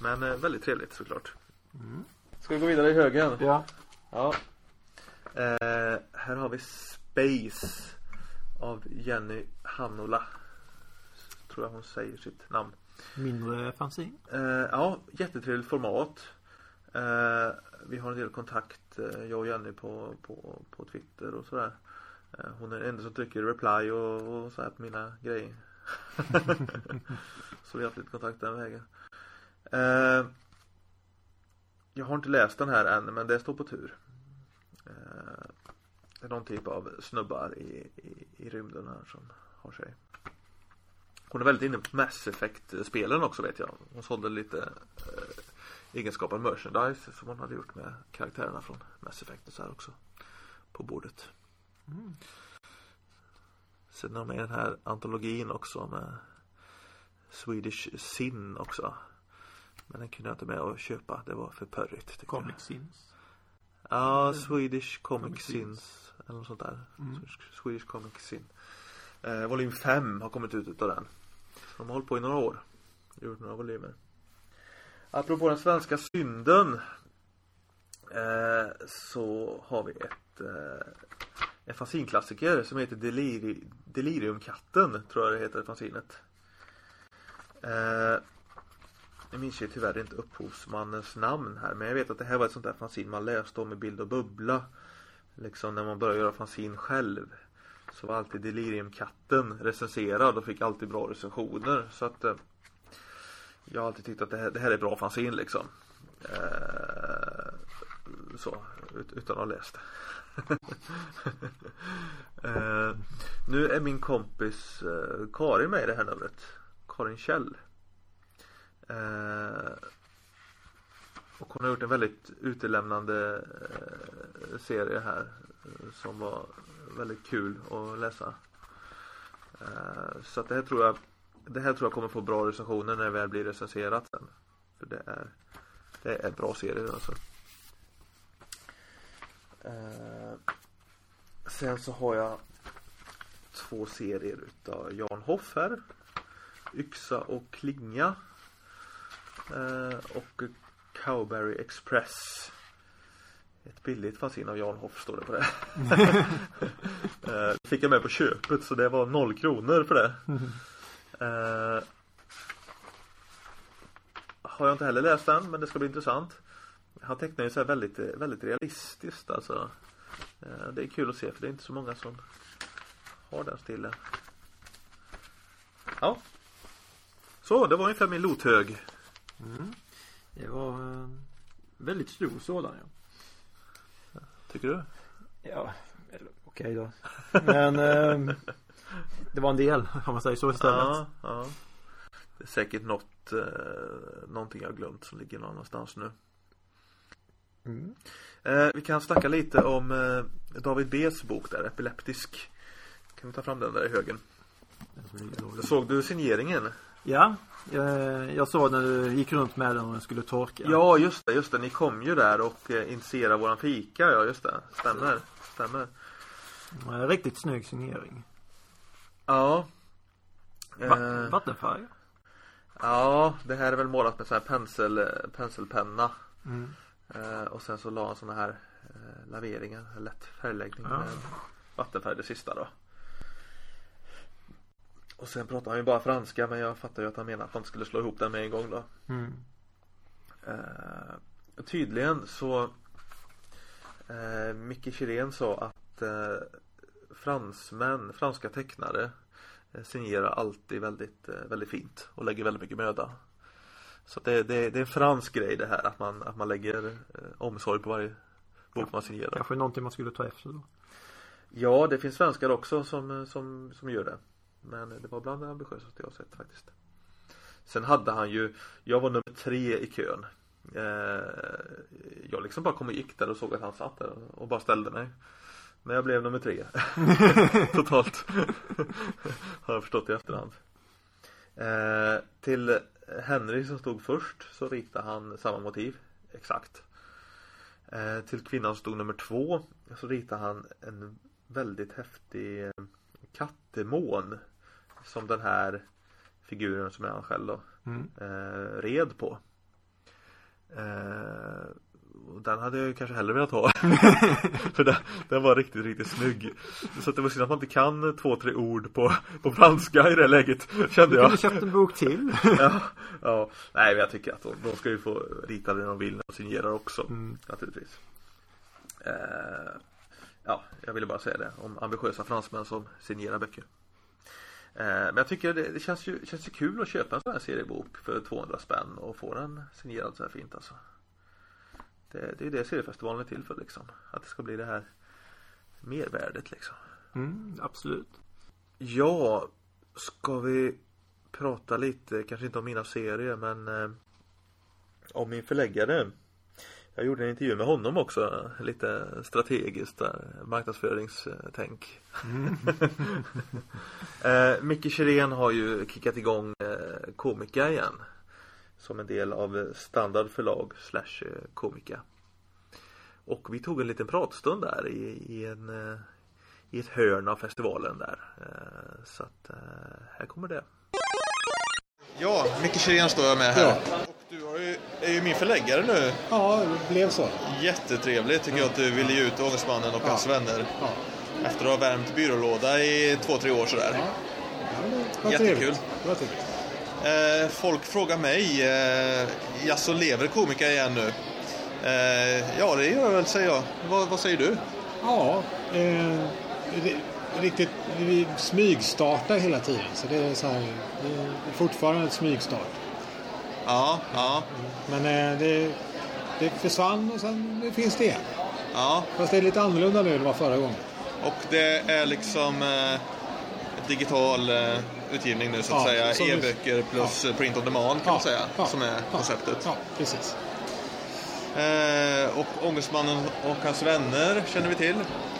men eh, väldigt trevligt såklart. Mm. Ska vi gå vidare i högen? Ja. Ja. Eh, här har vi Space av Jenny Hannola. Tror jag hon säger sitt namn. Mindre fanzin. Eh, ja, jättetrevligt format. Eh, vi har en del kontakt, eh, jag och Jenny på, på, på Twitter och sådär. Hon är den enda som trycker reply och, och så här på mina grejer. så vi har haft lite kontakt den vägen. Jag har inte läst den här än men det står på tur. Det är någon typ av snubbar i, i, i rymden här som har sig. Hon är väldigt inne på Mass Effect-spelen också vet jag. Hon sålde lite eh, egenskapad merchandise som hon hade gjort med karaktärerna från Mass Effect och så här också. På bordet. Mm. Sen har med den här antologin också med Swedish Sin också. Men den kunde jag inte med att köpa. Det var för pörrigt. Comic Sins. Ja, Swedish Comic, Comic Sins. Sins. Eller något sånt där. Mm. Swedish Comic Sin. Eh, volym 5 har kommit ut utav den. De har hållit på i några år. Gjort några volymer. Apropå den svenska synden. Eh, så har vi ett eh, en fanzinklassiker som heter Deliri, Deliriumkatten. Tror jag det heter fanzinet. Eh, jag minns ju tyvärr inte upphovsmannens namn här men jag vet att det här var ett sånt där fanzin man läste om i bild och bubbla. Liksom när man började göra fanzin själv. Så var alltid Deliriumkatten recenserad och fick alltid bra recensioner. Så att eh, jag har alltid tyckt att det här, det här är bra fanzine liksom. Eh, så, ut, utan att ha läst. eh, nu är min kompis eh, Karin med i det här numret. Karin Kjell. Eh, och hon har gjort en väldigt utelämnande eh, serie här Eh, som var väldigt kul att läsa. Eh, så att det här tror jag Det här tror jag kommer få bra recensioner när det väl blir recenserat sen. För det är Det är bra serier alltså. Eh, sen så har jag två serier utav Jan Hoff här. Yxa och klinga. Och Cowberry Express. Ett billigt fanzine av Jan Hoff står det på det. eh, fick jag med på köpet så det var noll kronor för det. Eh, har jag inte heller läst den men det ska bli intressant. Han tecknar ju så här väldigt, väldigt realistiskt alltså. Eh, det är kul att se för det är inte så många som har den stilen. Ja. Så, det var ungefär min lothög. Mm. Det var en väldigt stor sådan ja. Tycker du? Ja, okej då. Men eh, det var en del om man säger så istället. Ja, ja. Det är säkert något, eh, någonting jag har glömt som ligger någon annanstans nu. Mm. Eh, vi kan snacka lite om eh, David B's bok där, Epileptisk. Kan vi ta fram den där i högen? Såg du signeringen? Ja, eh, jag såg när du gick runt med den och den skulle torka. Ja, just det, just det. Ni kom ju där och eh, initierade våran fika. Ja, just det. Stämmer. Stämmer. Riktigt snygg signering. Ja. Va- Eh, vattenfärg. ja, det här är väl målat med så här pensel, penselpenna. Mm. Eh, och sen så la han såna här eh, laveringar, lätt färgläggning Ja. med vattenfärg det sista då. Och sen pratar han ju bara franska men jag fattar ju att han menar att man skulle slå ihop den med en gång då. Mm. Eh, tydligen så eh, Micke Chirén sa att eh, fransmän, franska tecknare eh, signerar alltid väldigt, eh, väldigt fint och lägger väldigt mycket möda. Så det, det, det är en fransk grej det här att man, att man lägger eh, omsorg på varje bok man signerar. Kanske någonting man skulle ta efter då. Ja, det finns svenskar också som, som, som gör det. Men det var bland det ambitiösaste jag sett faktiskt. Sen hade han ju, jag var nummer tre i kön. Eh, jag liksom bara kom och gick där och såg att han satt där och bara ställde mig. Men jag blev nummer tre. Totalt. har jag förstått i efterhand. Eh, till Henry som stod först så ritade han samma motiv. Exakt. Eh, till kvinnan som stod nummer två så ritade han en väldigt häftig kattemån. Som den här figuren som är han själv då Mm. eh, red på. Eh, och den hade jag ju kanske hellre velat ha. För den, den var riktigt, riktigt snygg. Så det var synd att man inte kan två, tre ord på, på franska i det läget. Kände Du jag. kunde köpt en bok till. ja, ja. Nej men jag tycker att de, de ska ju få rita det de vill när de signerar också. Mm. Naturligtvis. Eh, ja, jag ville bara säga det om ambitiösa fransmän som signerar böcker. Eh, men jag tycker det, det känns, ju, känns ju kul att köpa en sån här seriebok för 200 spänn och få den signerad så här fint alltså. Det, det är det seriefestivalen är till för liksom. Att det ska bli det här mervärdet liksom. Mm, absolut. Ja, ska vi prata lite, kanske inte om mina serier men eh, om min förläggare. Jag gjorde en intervju med honom också, lite strategiskt där, marknadsföringstänk. eh, Micke Chirén har ju kickat igång eh, Komika igen. Som en del av Standard förlag slash eh, Komika. Och vi tog en liten pratstund där i, i en i ett hörn av festivalen där. Eh, Så att eh, här kommer det. Ja, Micke Chirén står jag med här. Och du är ju min förläggare nu. Ja, det blev så. Jättetrevligt tycker jag att du ville ge ut Ångestmannen och hans vänner. Ja. Efter att ha värmt byrålåda i två, tre år sådär. Ja, var Jättekul. Eh, folk frågar mig, eh, jaså lever komiker igen nu? Eh, ja, det gör jag väl säger jag. Vad, vad säger du? Ja, eh, riktigt, vi smygstartar hela tiden. Så det är så här, det är fortfarande ett smygstart. Ja, ja, Men eh, det, det försvann och sen finns det igen. ja. Fast det är lite annorlunda nu än det var förra gången. Och det är liksom eh, digital eh, utgivning nu så att Ja, säga. E-böcker plus eh, print on demand kan man säga. ja, som är ja, konceptet. Ja, precis. Eh, och Ångestmannen och hans vänner känner vi till.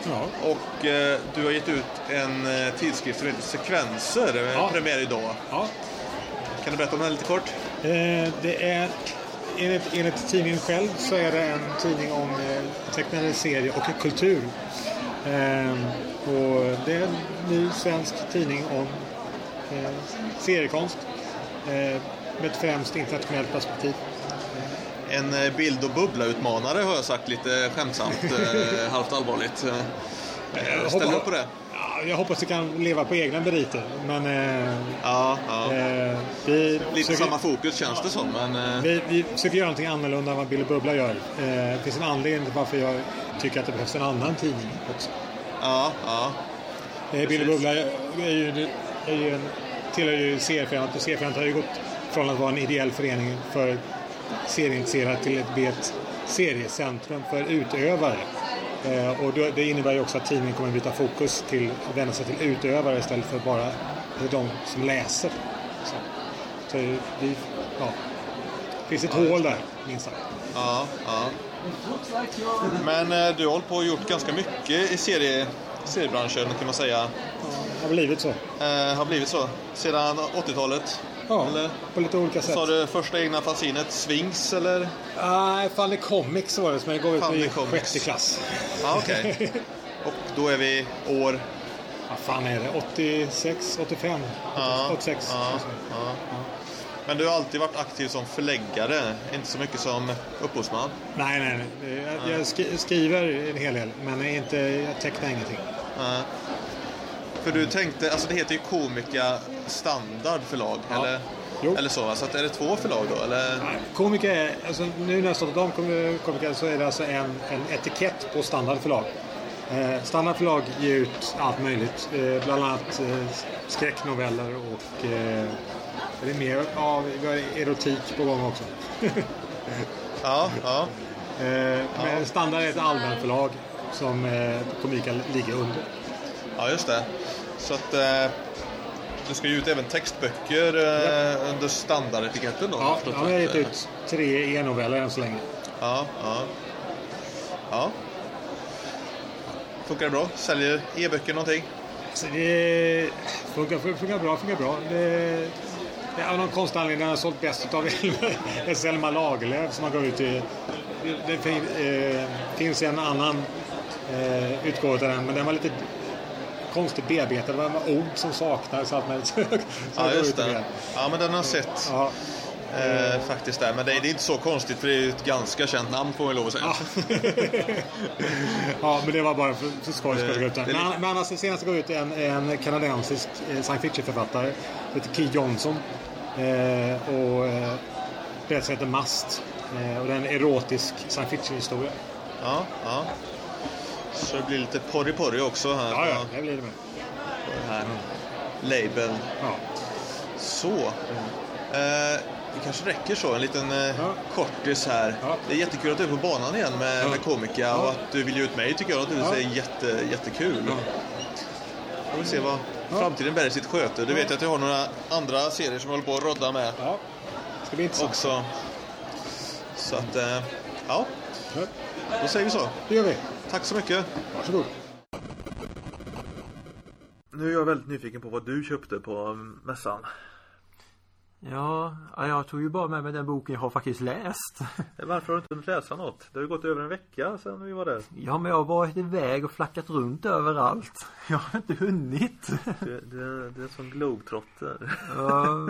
Ja, Och eh, du har gett ut en eh, tidskrift som heter Sekvenser. med Ja. Premiär idag. ja. Kan du berätta om den lite kort? Eh, det är, enligt, enligt tidningen själv så är det en tidning om eh, tecknade serier och kultur. Eh, och det är en ny svensk tidning om eh, seriekonst med ett främst internationellt perspektiv. En bild och bubbla-utmanare har jag sagt lite skämtsamt, halvt allvarligt. Ställer du upp på det? Ja, jag hoppas det kan leva på egna meriter. Men eh, Ja, ja. eh, vi, Lite försöker, samma fokus känns det som. Men, eh, vi, vi försöker göra någonting annorlunda än vad Bill och Bubbla gör. Eh, det finns en anledning till varför jag tycker att det behövs en annan tidning också. ja, ja. Eh, Bill och Bubbla är ju, är ju en, tillhör ju CF-föreningen och CF-föreningen har ju gått från att vara en ideell förening för serieintresserade till att bli ett seriecentrum för utövare. Eh, och det innebär ju också att tidningen kommer byta fokus till att vända sig till utövare istället för bara de som läser. Så, så vi, ja, det finns ett hål där, minst sagt. Ja, ja. Men eh, du har hållit på och gjort ganska mycket i serie, seriebranschen kan man säga. Ja, har blivit så. Eh, har blivit så. Sedan 80-talet. Ja, Eller? på lite olika sätt. Sa du första egna fanzinet Swings eller? Nej, Funny Comics var det som jag gav ut i sjätte klass. Ja, okej. Och då är vi år? Vad fan är det? 86, 85? Ja, 86? Ja, ja. Men du har alltid varit aktiv som förläggare, inte så mycket som upphovsman. Nej, nej, nej. Jag, jag skri- skriver en hel del, men inte, jag tecknar ingenting. Ja. För du tänkte, alltså det heter ju Komika Standard förlag, Ja. eller? Jo. Eller så, så att är det två förlag då? Eller? Nej, Komiker är, alltså nu när jag startat om kom- komiker så är det alltså en, en etikett på Standard förlag. Eh, Standard förlag ger ut allt möjligt. Eh, bland annat eh, skräcknoveller och eh, är det mer av vi har erotik på gång också. Ja, ja. Eh, men Standard är ett allmänförlag som eh, komiker ligger under. Ja, just det. Så att eh, du ska ju ut även textböcker eh, under standardetiketten då? Ja, jag har gett ut tre e-noveller än så länge. Ja, ja. Ja. Funkar det bra? Säljer e-böcker någonting? Så det funkar, funkar bra, funkar bra. Det, det, av någon konstig anledning har jag sålt bäst av Selma Lagerlöf som har gått ut i... Det eh, finns en annan eh, utgåva till den, men den var lite konstigt bearbetad. Det var ord som saknades. allt möjligt. Ja, just det. Ja, men den har jag sett Ja, eh, faktiskt där. Men det, det är inte så konstigt för det är ju ett ganska känt namn får man lov att säga. ja, men det var bara för, för skojs skull. Är Men, men annars senast går ut en, en kanadensisk eh, science fiction-författare. heter Key Johnson. Eh, och eh, berättelsen heter Mast. Eh, och det är en erotisk science fiction-historia. Ja, ja. Så det blir lite porri-porri också här. Ja, ja, det blir det med. här labeln. Ja. Så. Eh, det kanske räcker så. En liten eh, Ja. kortis här. Ja. Det är jättekul att du är på banan igen med, Ja. med komika Ja. och att du vill ge ut mig tycker jag naturligtvis Ja. är jätte, jättekul. Ja. Får vi se vad framtiden bär i sitt sköte. Du vet att jag har några andra serier som jag håller på att rodda med ja. Det ska bli intressant. också. Så att, eh, ja, Ja, då säger vi så. det gör vi. Tack så mycket. Varsågod. Nu är jag väldigt nyfiken på vad du köpte på mässan. Ja, ja, jag tog ju bara med mig den boken jag har faktiskt läst. Varför har du inte hunnit läsa något? Det har ju gått över en vecka sedan vi var där. Ja, men jag har varit iväg och flackat runt överallt. Jag har inte hunnit. Du, du, du är sån globetrotter. Ja,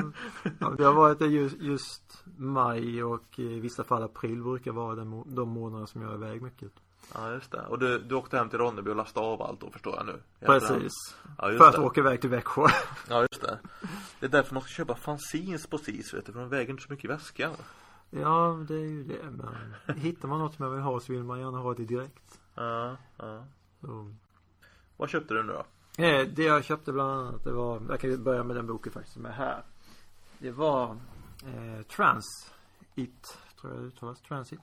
det har varit just, just maj och i vissa fall april brukar vara de månader som jag är iväg mycket. Ja just det. Och du, du åkte hem till Ronneby och lastade av allt då förstår jag nu. Hjälpte Precis. Ja, just För att det. åka iväg till Växjö. Ja just det. Det är därför man ska köpa fanzines på SIS vet du. För de väger inte så mycket i väskan. Ja, det är ju det. Men hittar man något som jag vill ha så vill man gärna ha det direkt. Ja, ja. Så. Vad köpte du nu då? Eh, Det jag köpte bland annat, det var, jag kan börja med den boken faktiskt som är här. Det var eh, Trans It, tror jag det uttalas. Transit.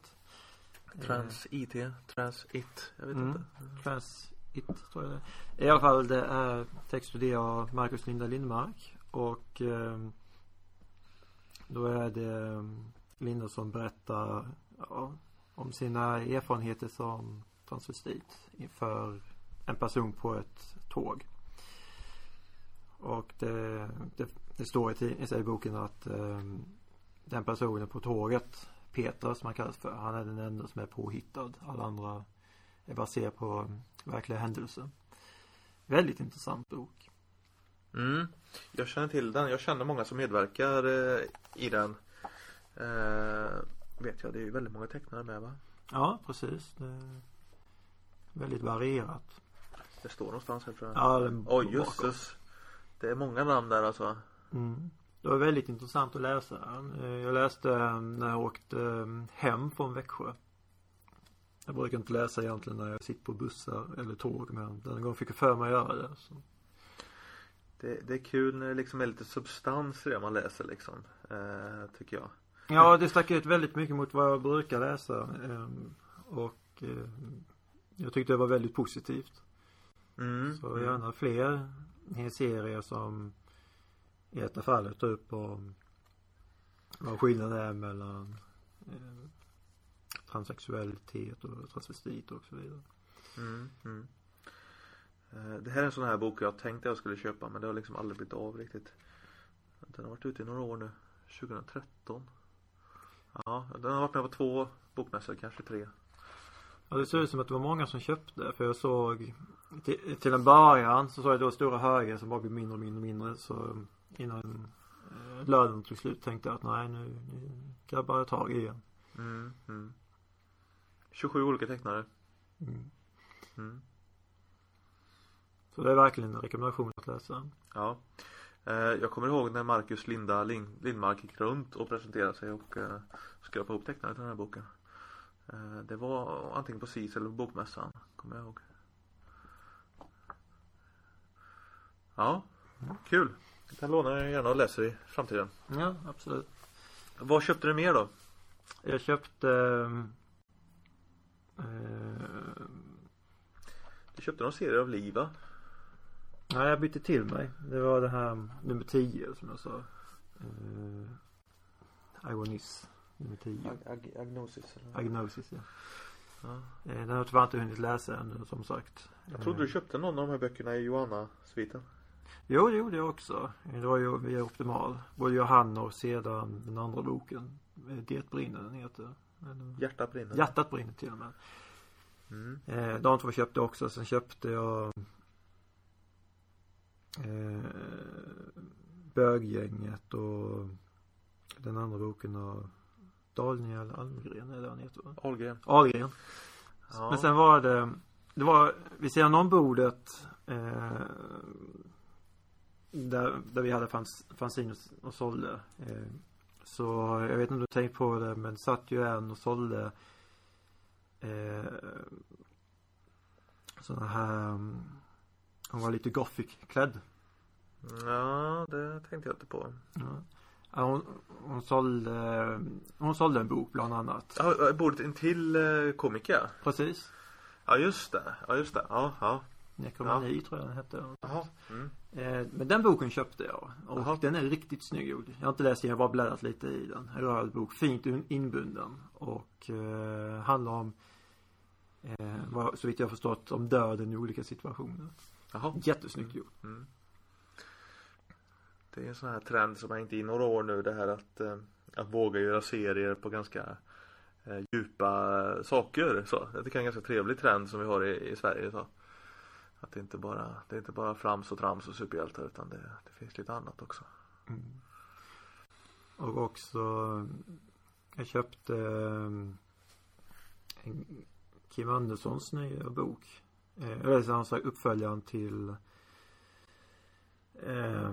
Trans IT, Trans IT. Jag vet Mm. inte. Trans It, tror jag det. I alla fall det är text det av Marcus Linda Lindmark. Och eh, då är det eh, Linda som berättar ja, om sina erfarenheter som transvestit inför en person på ett tåg. Och det, det, det står i, i boken att eh, den personen på tåget, Peter som han kallas för, han är den enda som är påhittad. Alla andra är baserade på verkliga händelser. Väldigt intressant bok. Mm. Jag känner till den. Jag känner många som medverkar eh, i den. Eh, vet jag, det är ju väldigt många tecknare med va? Ja, precis. Väldigt varierat. Det står någonstans här tror jag. Ja, den Oj bakom. jösses. Det är många namn där alltså. Mm. Det var väldigt intressant att läsa. Eh, Jag läste eh, när jag åkte eh, hem från Växjö. Jag brukar inte läsa egentligen när jag sitter på bussar eller tåg men denna gång fick jag för mig att göra det. Så. Det, det är kul när det liksom är lite substans i det man läser liksom. Eh, tycker jag. Ja, det stack ut väldigt mycket mot vad jag brukar läsa. eh, Och eh, jag tyckte det var väldigt positivt. Mm. Så gärna fler serier som i detta fallet tar upp om vad skillnaden är mellan eh, transsexualitet och transvestit och så vidare. Mm, mm. Eh, Det här är en sån här bok jag tänkte jag skulle köpa men det har liksom aldrig blivit av riktigt. Den har varit ute i några år nu. 2013. Ja, den har varit med på två bokmässor, kanske tre. Ja, det ser ut som att det var många som köpte för jag såg till, till en början så såg jag då stora högar som bara blev mindre och mindre och mindre så innan eh, lördagen tog slut tänkte jag att nej nu, nu grabbar jag tag i den. Mm, mm. 27 olika tecknare. Mm. Mm. Så det är verkligen en rekommendation att läsa. Ja. Eh, Jag kommer ihåg när Marcus Linda Lind- Lindmark gick runt och presenterade sig och eh, skrapade ihop tecknare till den här boken. Det var antingen på SIS eller på Bokmässan, kommer jag ihåg. Ja, kul. Den lånar jag gärna och läser i framtiden. Ja, absolut. Vad köpte du mer då? Jag köpte eh, Du köpte någon serie av Liv va? Nej, jag bytte till mig. Det var det här nummer 10 som jag sa. Eh, Agonis nummer 10. Ag Agnosis eller? Agnosis, ja. Ja. Eh, Den har jag tyvärr inte hunnit läsa ännu som sagt. Jag trodde du köpte någon av de här böckerna i Johanna-sviten. Jo, det gjorde jag också. Det var ju via Optimal. Både Johanna och sedan den andra boken. Det brinner den heter. Eller, Hjärtat brinner. Hjärtat brinner till och med. Mm. Eh, de två köpte jag också. Sen köpte jag eh, Böggänget och den andra boken av Daniel Almgren är det han heter va? Ahlgren. Ahlgren. Ja. Men sen var det Det var vid sidan om bordet eh, där, där vi hade fanzine och, och sålde eh, Så jag vet inte om du tänkt på det men satt ju en och sålde eh, Sådana här mm, Hon var lite gothic klädd Ja, det tänkte jag inte på. ja. Ja, hon, hon sålde Hon sålde en bok bland annat Ja, bordet intill eh, komiker. Precis Ja, just det. Ja, just det. Ja, ja. Nekromani tror jag den hette Jaha. Mm. Eh, Men den boken köpte jag och Jaha. den är riktigt snygg gjord. Jag har inte läst den, jag har bara bläddrat lite i den. En röd bok, fint in- inbunden och eh, handlar om eh, vad, så vitt jag har förstått om döden i olika situationer. Jaha. Jättesnyggt gjort. Mm. Det är en sån här trend som har hängt i några år nu det här att, eh, att våga göra serier på ganska eh, djupa saker. Så. Det är en ganska trevlig trend som vi har i, i Sverige. Så. Att det inte bara det är inte bara frams och trams och superhjältar utan det, det finns lite annat också. Mm. Och också jag köpte eh, en Kim Anderssons nya bok. Eh, Eller så han sa uppföljaren till eh,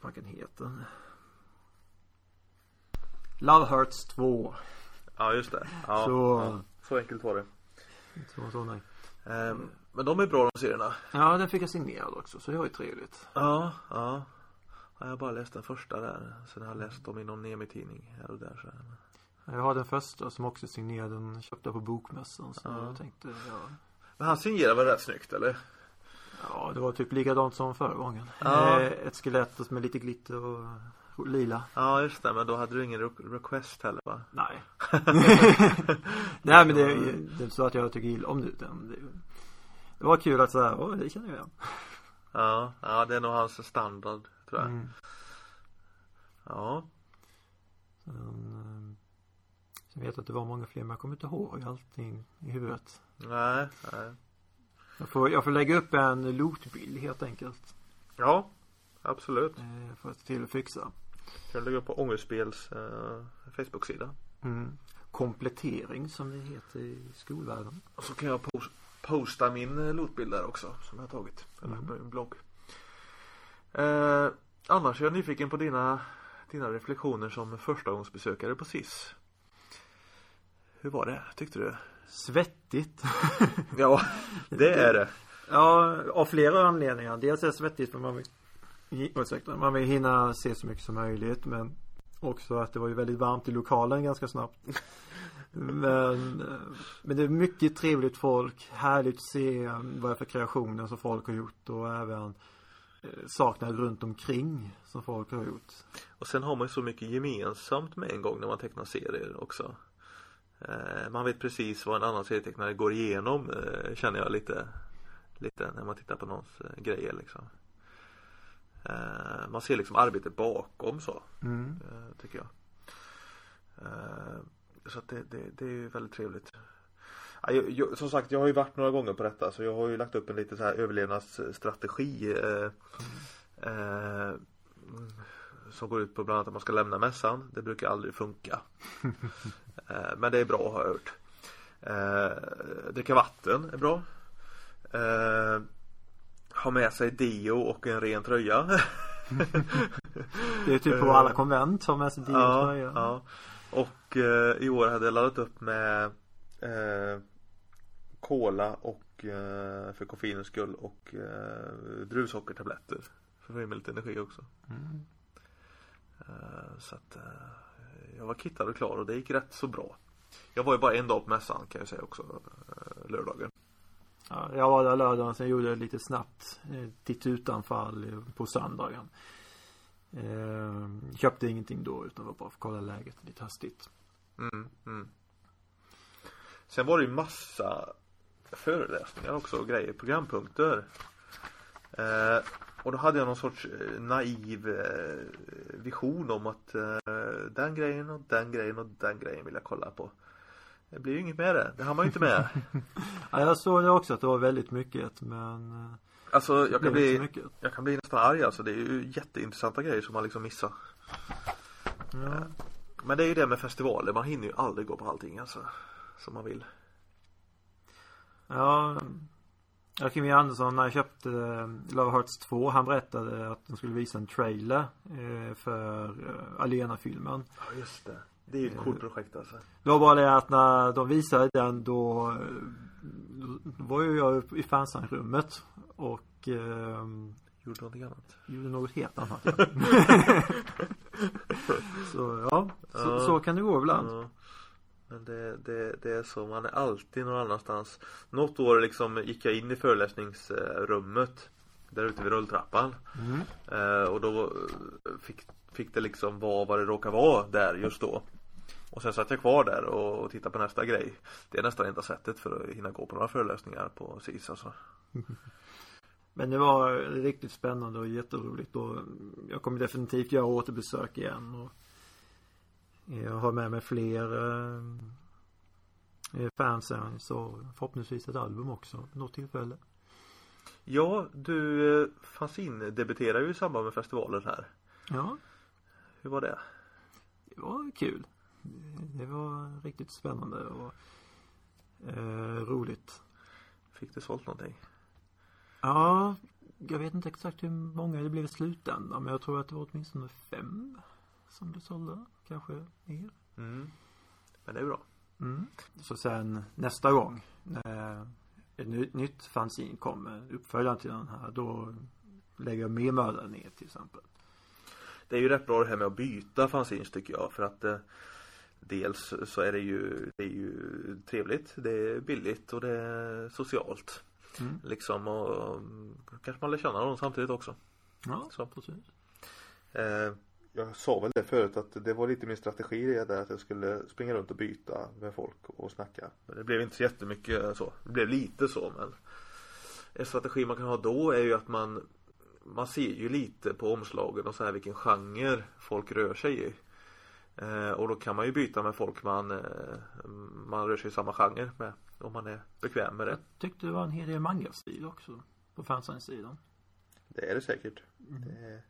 vad kan den heter? Love Hurts 2. Ja just det. Ja, Så- ja, så enkelt var det. Så, så nej. Ehm, men de är bra de serierna. Ja, den fick jag signerad också så det var ju trevligt. Ja, ja. ja jag har bara läst den första där. Sen har jag läst dem i någon Nemi-tidning här och där. Så. Jag har den första som också är signerad. Den köpte jag på bokmässan. Så Ja. jag tänkte, ja. Men han signerar väl rätt snyggt eller? Ja, det var typ likadant som förra gången. Ja. Eh, Ett skelett med lite glitter och lila. Ja just det, men då hade du ingen re- request heller va? Nej. Nej men det, det är inte så att jag tycker illa om det utan det, det var kul att säga, åh det känner jag igen. Ja, ja det är nog hans standard tror jag. Mm. Ja. Sen, eh, sen vet jag att det var många fler men jag kommer inte ihåg allting i huvudet. Nej, nej. Jag får, jag får lägga upp en lootbild helt enkelt. Ja, absolut. Eh, för att till att fixa. Kan du lägga upp på Ångestspels eh, Facebook-sida. Mm. Komplettering som det heter i skolvärlden. Och så kan jag pos- posta min eh, lootbild där också som jag har tagit. Eller Mm. på min blogg. Eh, annars är jag nyfiken på dina, dina reflektioner som förstagångsbesökare på SIS. Hur var det, tyckte du? Svettigt. Ja, det är det. Ja, av flera anledningar. Dels är det svettigt för man ursäkta, man vill hinna se så mycket som möjligt men också att det var ju väldigt varmt i lokalen ganska snabbt. Men, eh, men det är mycket trevligt folk. Härligt att se vad det är för kreationer som folk har gjort och även eh, sakerna runt omkring som folk har gjort. Och sen har man ju så mycket gemensamt med en gång när man tecknar serier också. Eh, man vet precis vad en annan serietecknare går igenom känner jag lite Lite när man tittar på någons grejer liksom. Man ser liksom arbetet bakom så. Mm. Tycker jag. Så att det, det, det är väldigt trevligt. Jag, jag, som sagt, jag har ju varit några gånger på detta så jag har ju lagt upp en lite så här överlevnadsstrategi. Eh, eh, som går ut på bland annat att man ska lämna mässan. Det brukar aldrig funka. eh, men det är bra har jag hört. Eh, dricka vatten är bra. Ha med sig deo och en ren tröja. det är typ på alla konvent, ha med sig deo och tröja. Ja. Och eh, i år hade jag laddat upp med eh, Cola och eh, för koffeinens skull och eh, druvsockertabletter. För att få i mig lite energi också. Mm. Eh, så att eh, jag var kittad och klar och det gick rätt så bra. Jag var ju bara en dag på mässan kan jag säga också, eh, lördagen. Ja, jag var där lördagen, sen gjorde jag lite snabbt eh, titt utanfall på söndagen. Eh, köpte ingenting då utan var bara för att kolla läget lite hastigt. Mm, mm. Sen var det ju massa föreläsningar också och grejer, programpunkter. Eh, och då hade jag någon sorts eh, naiv eh, vision om att eh, den grejen och den grejen och den grejen vill jag kolla på. Det blir ju inget med det. Det har man ju inte med. ja, jag såg det också att det var väldigt mycket men Alltså jag kan, bli, jag kan bli nästan arg alltså. Det är ju jätteintressanta grejer som man liksom missar. Ja. Men det är ju det med festivaler. Man hinner ju aldrig gå på allting alltså. Som man vill. Ja, Kim Andersson när jag köpte eh, Love Hearts 2 han berättade att de skulle visa en trailer eh, för eh, Alena-filmen. Ja just det. Det är ju ett coolt projekt alltså. Det var bara det att när de visade den då Då var ju jag i fansrummet och eh, Gjorde någonting annat? Gjorde något helt annat ja. så ja, så, så, kan det gå ibland. Ja. Men det, det, det är så, man är alltid någon annanstans. Något år liksom gick jag in i föreläsningsrummet där ute vid rulltrappan. Mm. Eh, och då fick, fick det liksom vara vad det råkar vara där just då. Och sen satt jag kvar där och, och tittade på nästa grej. Det är nästan enda sättet för att hinna gå på några föreläsningar på SIS alltså. Men det var riktigt spännande och jätteroligt och jag kommer definitivt göra återbesök igen och jag har med mig fler eh, fansen så förhoppningsvis ett album också något tillfälle. Ja, du eh, fanzine-debuterar ju i samband med festivalen här. Ja. Hur var det? Det var kul. Det var riktigt spännande och eh, roligt. Fick du sålt någonting? Ja, jag vet inte exakt hur många det blev i slutändan men jag tror att det var åtminstone fem som det sålde. Kanske mer. Mm. Men det är bra. Mm. Så sen nästa gång när ett nytt fanzine kommer, uppföljaren till den här, då lägger jag mer möda ner till exempel. Det är ju rätt bra det här med att byta fanzines tycker jag för att eh, Dels så är det ju, det är ju trevligt, det är billigt och det är socialt. Mm. Liksom och kanske man lär känna någon samtidigt också. Ja, så. precis. Eh, jag sa väl det förut att det var lite min strategi det där att jag skulle springa runt och byta med folk och snacka. Men det blev inte så jättemycket så. Det blev lite så men en strategi man kan ha då är ju att man man ser ju lite på omslagen och så här vilken genre folk rör sig i. Eh, och då kan man ju byta med folk man, eh, man rör sig i samma genre med. Om man är bekväm med det. Jag tyckte det var en hel del manga-stil också. På fansign-sidan. Det är det säkert. Mm. Det, är,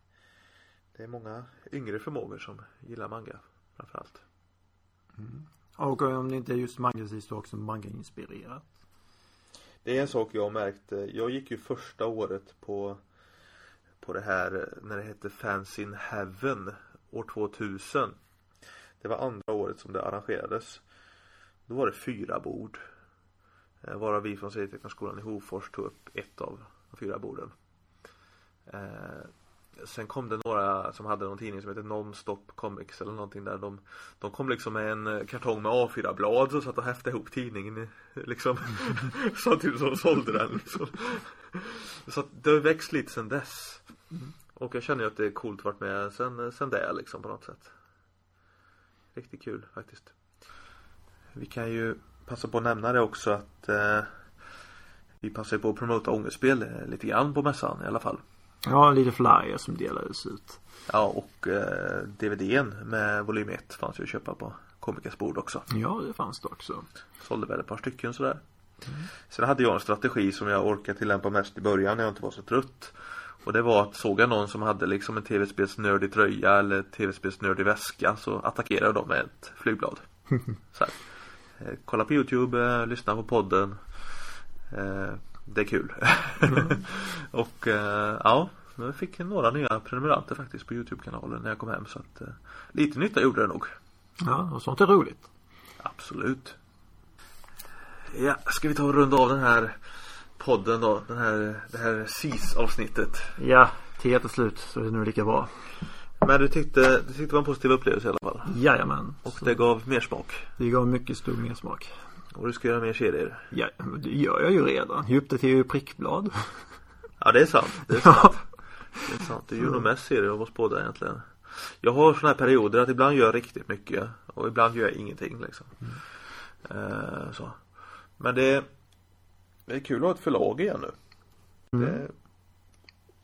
det är många yngre förmågor som gillar manga framförallt. Mm. Och om det inte är just manga-stil så också manga-inspirerat. Det är en sak jag har märkt. Jag gick ju första året på på det här när det hette Fans in Heaven år 2000. Det var andra året som det arrangerades. Då var det fyra bord. Eh, varav vi från Serietecknarskolan i Hofors tog upp ett av de fyra borden. Eh, Eh, Sen kom det några som hade någon tidning som heter Nonstop Comics eller någonting där de De kom liksom med en eh, kartong med A4-blad och satt och häftade ihop tidningen i- liksom. Samtidigt som de sålde den liksom. Så att det har växt lite sen dess. Och jag känner ju att det är coolt att varit med sen, sen det liksom på något sätt. Riktigt kul faktiskt. Vi kan ju passa på att nämna det också att eh, Vi passar på att promota ångestspel eh, lite grann på mässan i alla fall Ja, lite flyers som delades ut. Ja och eh, DVDn med volym 1 fanns ju att köpa på Komikers bord också. Ja, det fanns det också. Sålde väl ett par stycken sådär. Sen hade jag en strategi som jag orkade tillämpa mest i början när jag inte var så trött. Och det var att såg jag någon som hade liksom en tv-spelsnördig tröja eller tv-spelsnördig väska så attackerade jag dem med ett flygblad. så här. Eh, kolla på Youtube, eh, lyssna på podden. Det är kul. och eh, ja, jag fick några nya prenumeranter faktiskt på Youtube-kanalen när jag kom hem så att eh, lite nytta gjorde det nog. Ja, och sånt är roligt. Absolut. Ja, ska vi ta och runda av den här podden då? Den här, det här SIS-avsnittet. Ja, till till slut så är det nu lika bra. Men du tyckte, du tyckte det var en positiv upplevelse i alla fall? Jajamän. Och Så det gav mer smak? det gav mycket stor mersmak. Och du ska göra mer serier? Ja, det gör jag ju redan. Jag uppdaterar ju prickblad. Ja, det är sant. Det är sant. Det är sant. Du gör nog mest serier av oss båda egentligen. Jag har sådana här perioder att ibland gör jag riktigt mycket och ibland gör jag ingenting liksom. Eh, så. Men det, det är kul att ha ett förlag igen nu. Det,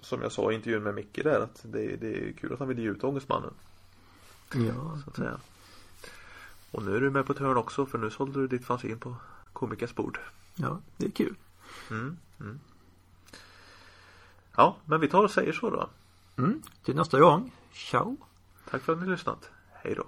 som jag sa i intervjun med Micke där att det, det är kul att han vill ge ut Ångestmannen. Ja, Så att säga. Och nu är du med på ett hörn också för nu sålde du ditt fanzine på Komikers bord. ja, det är kul. Mm, mm. Ja, men vi tar och säger så då. Mm. Till nästa gång. Ciao. Tack för att ni har lyssnat. Hej då.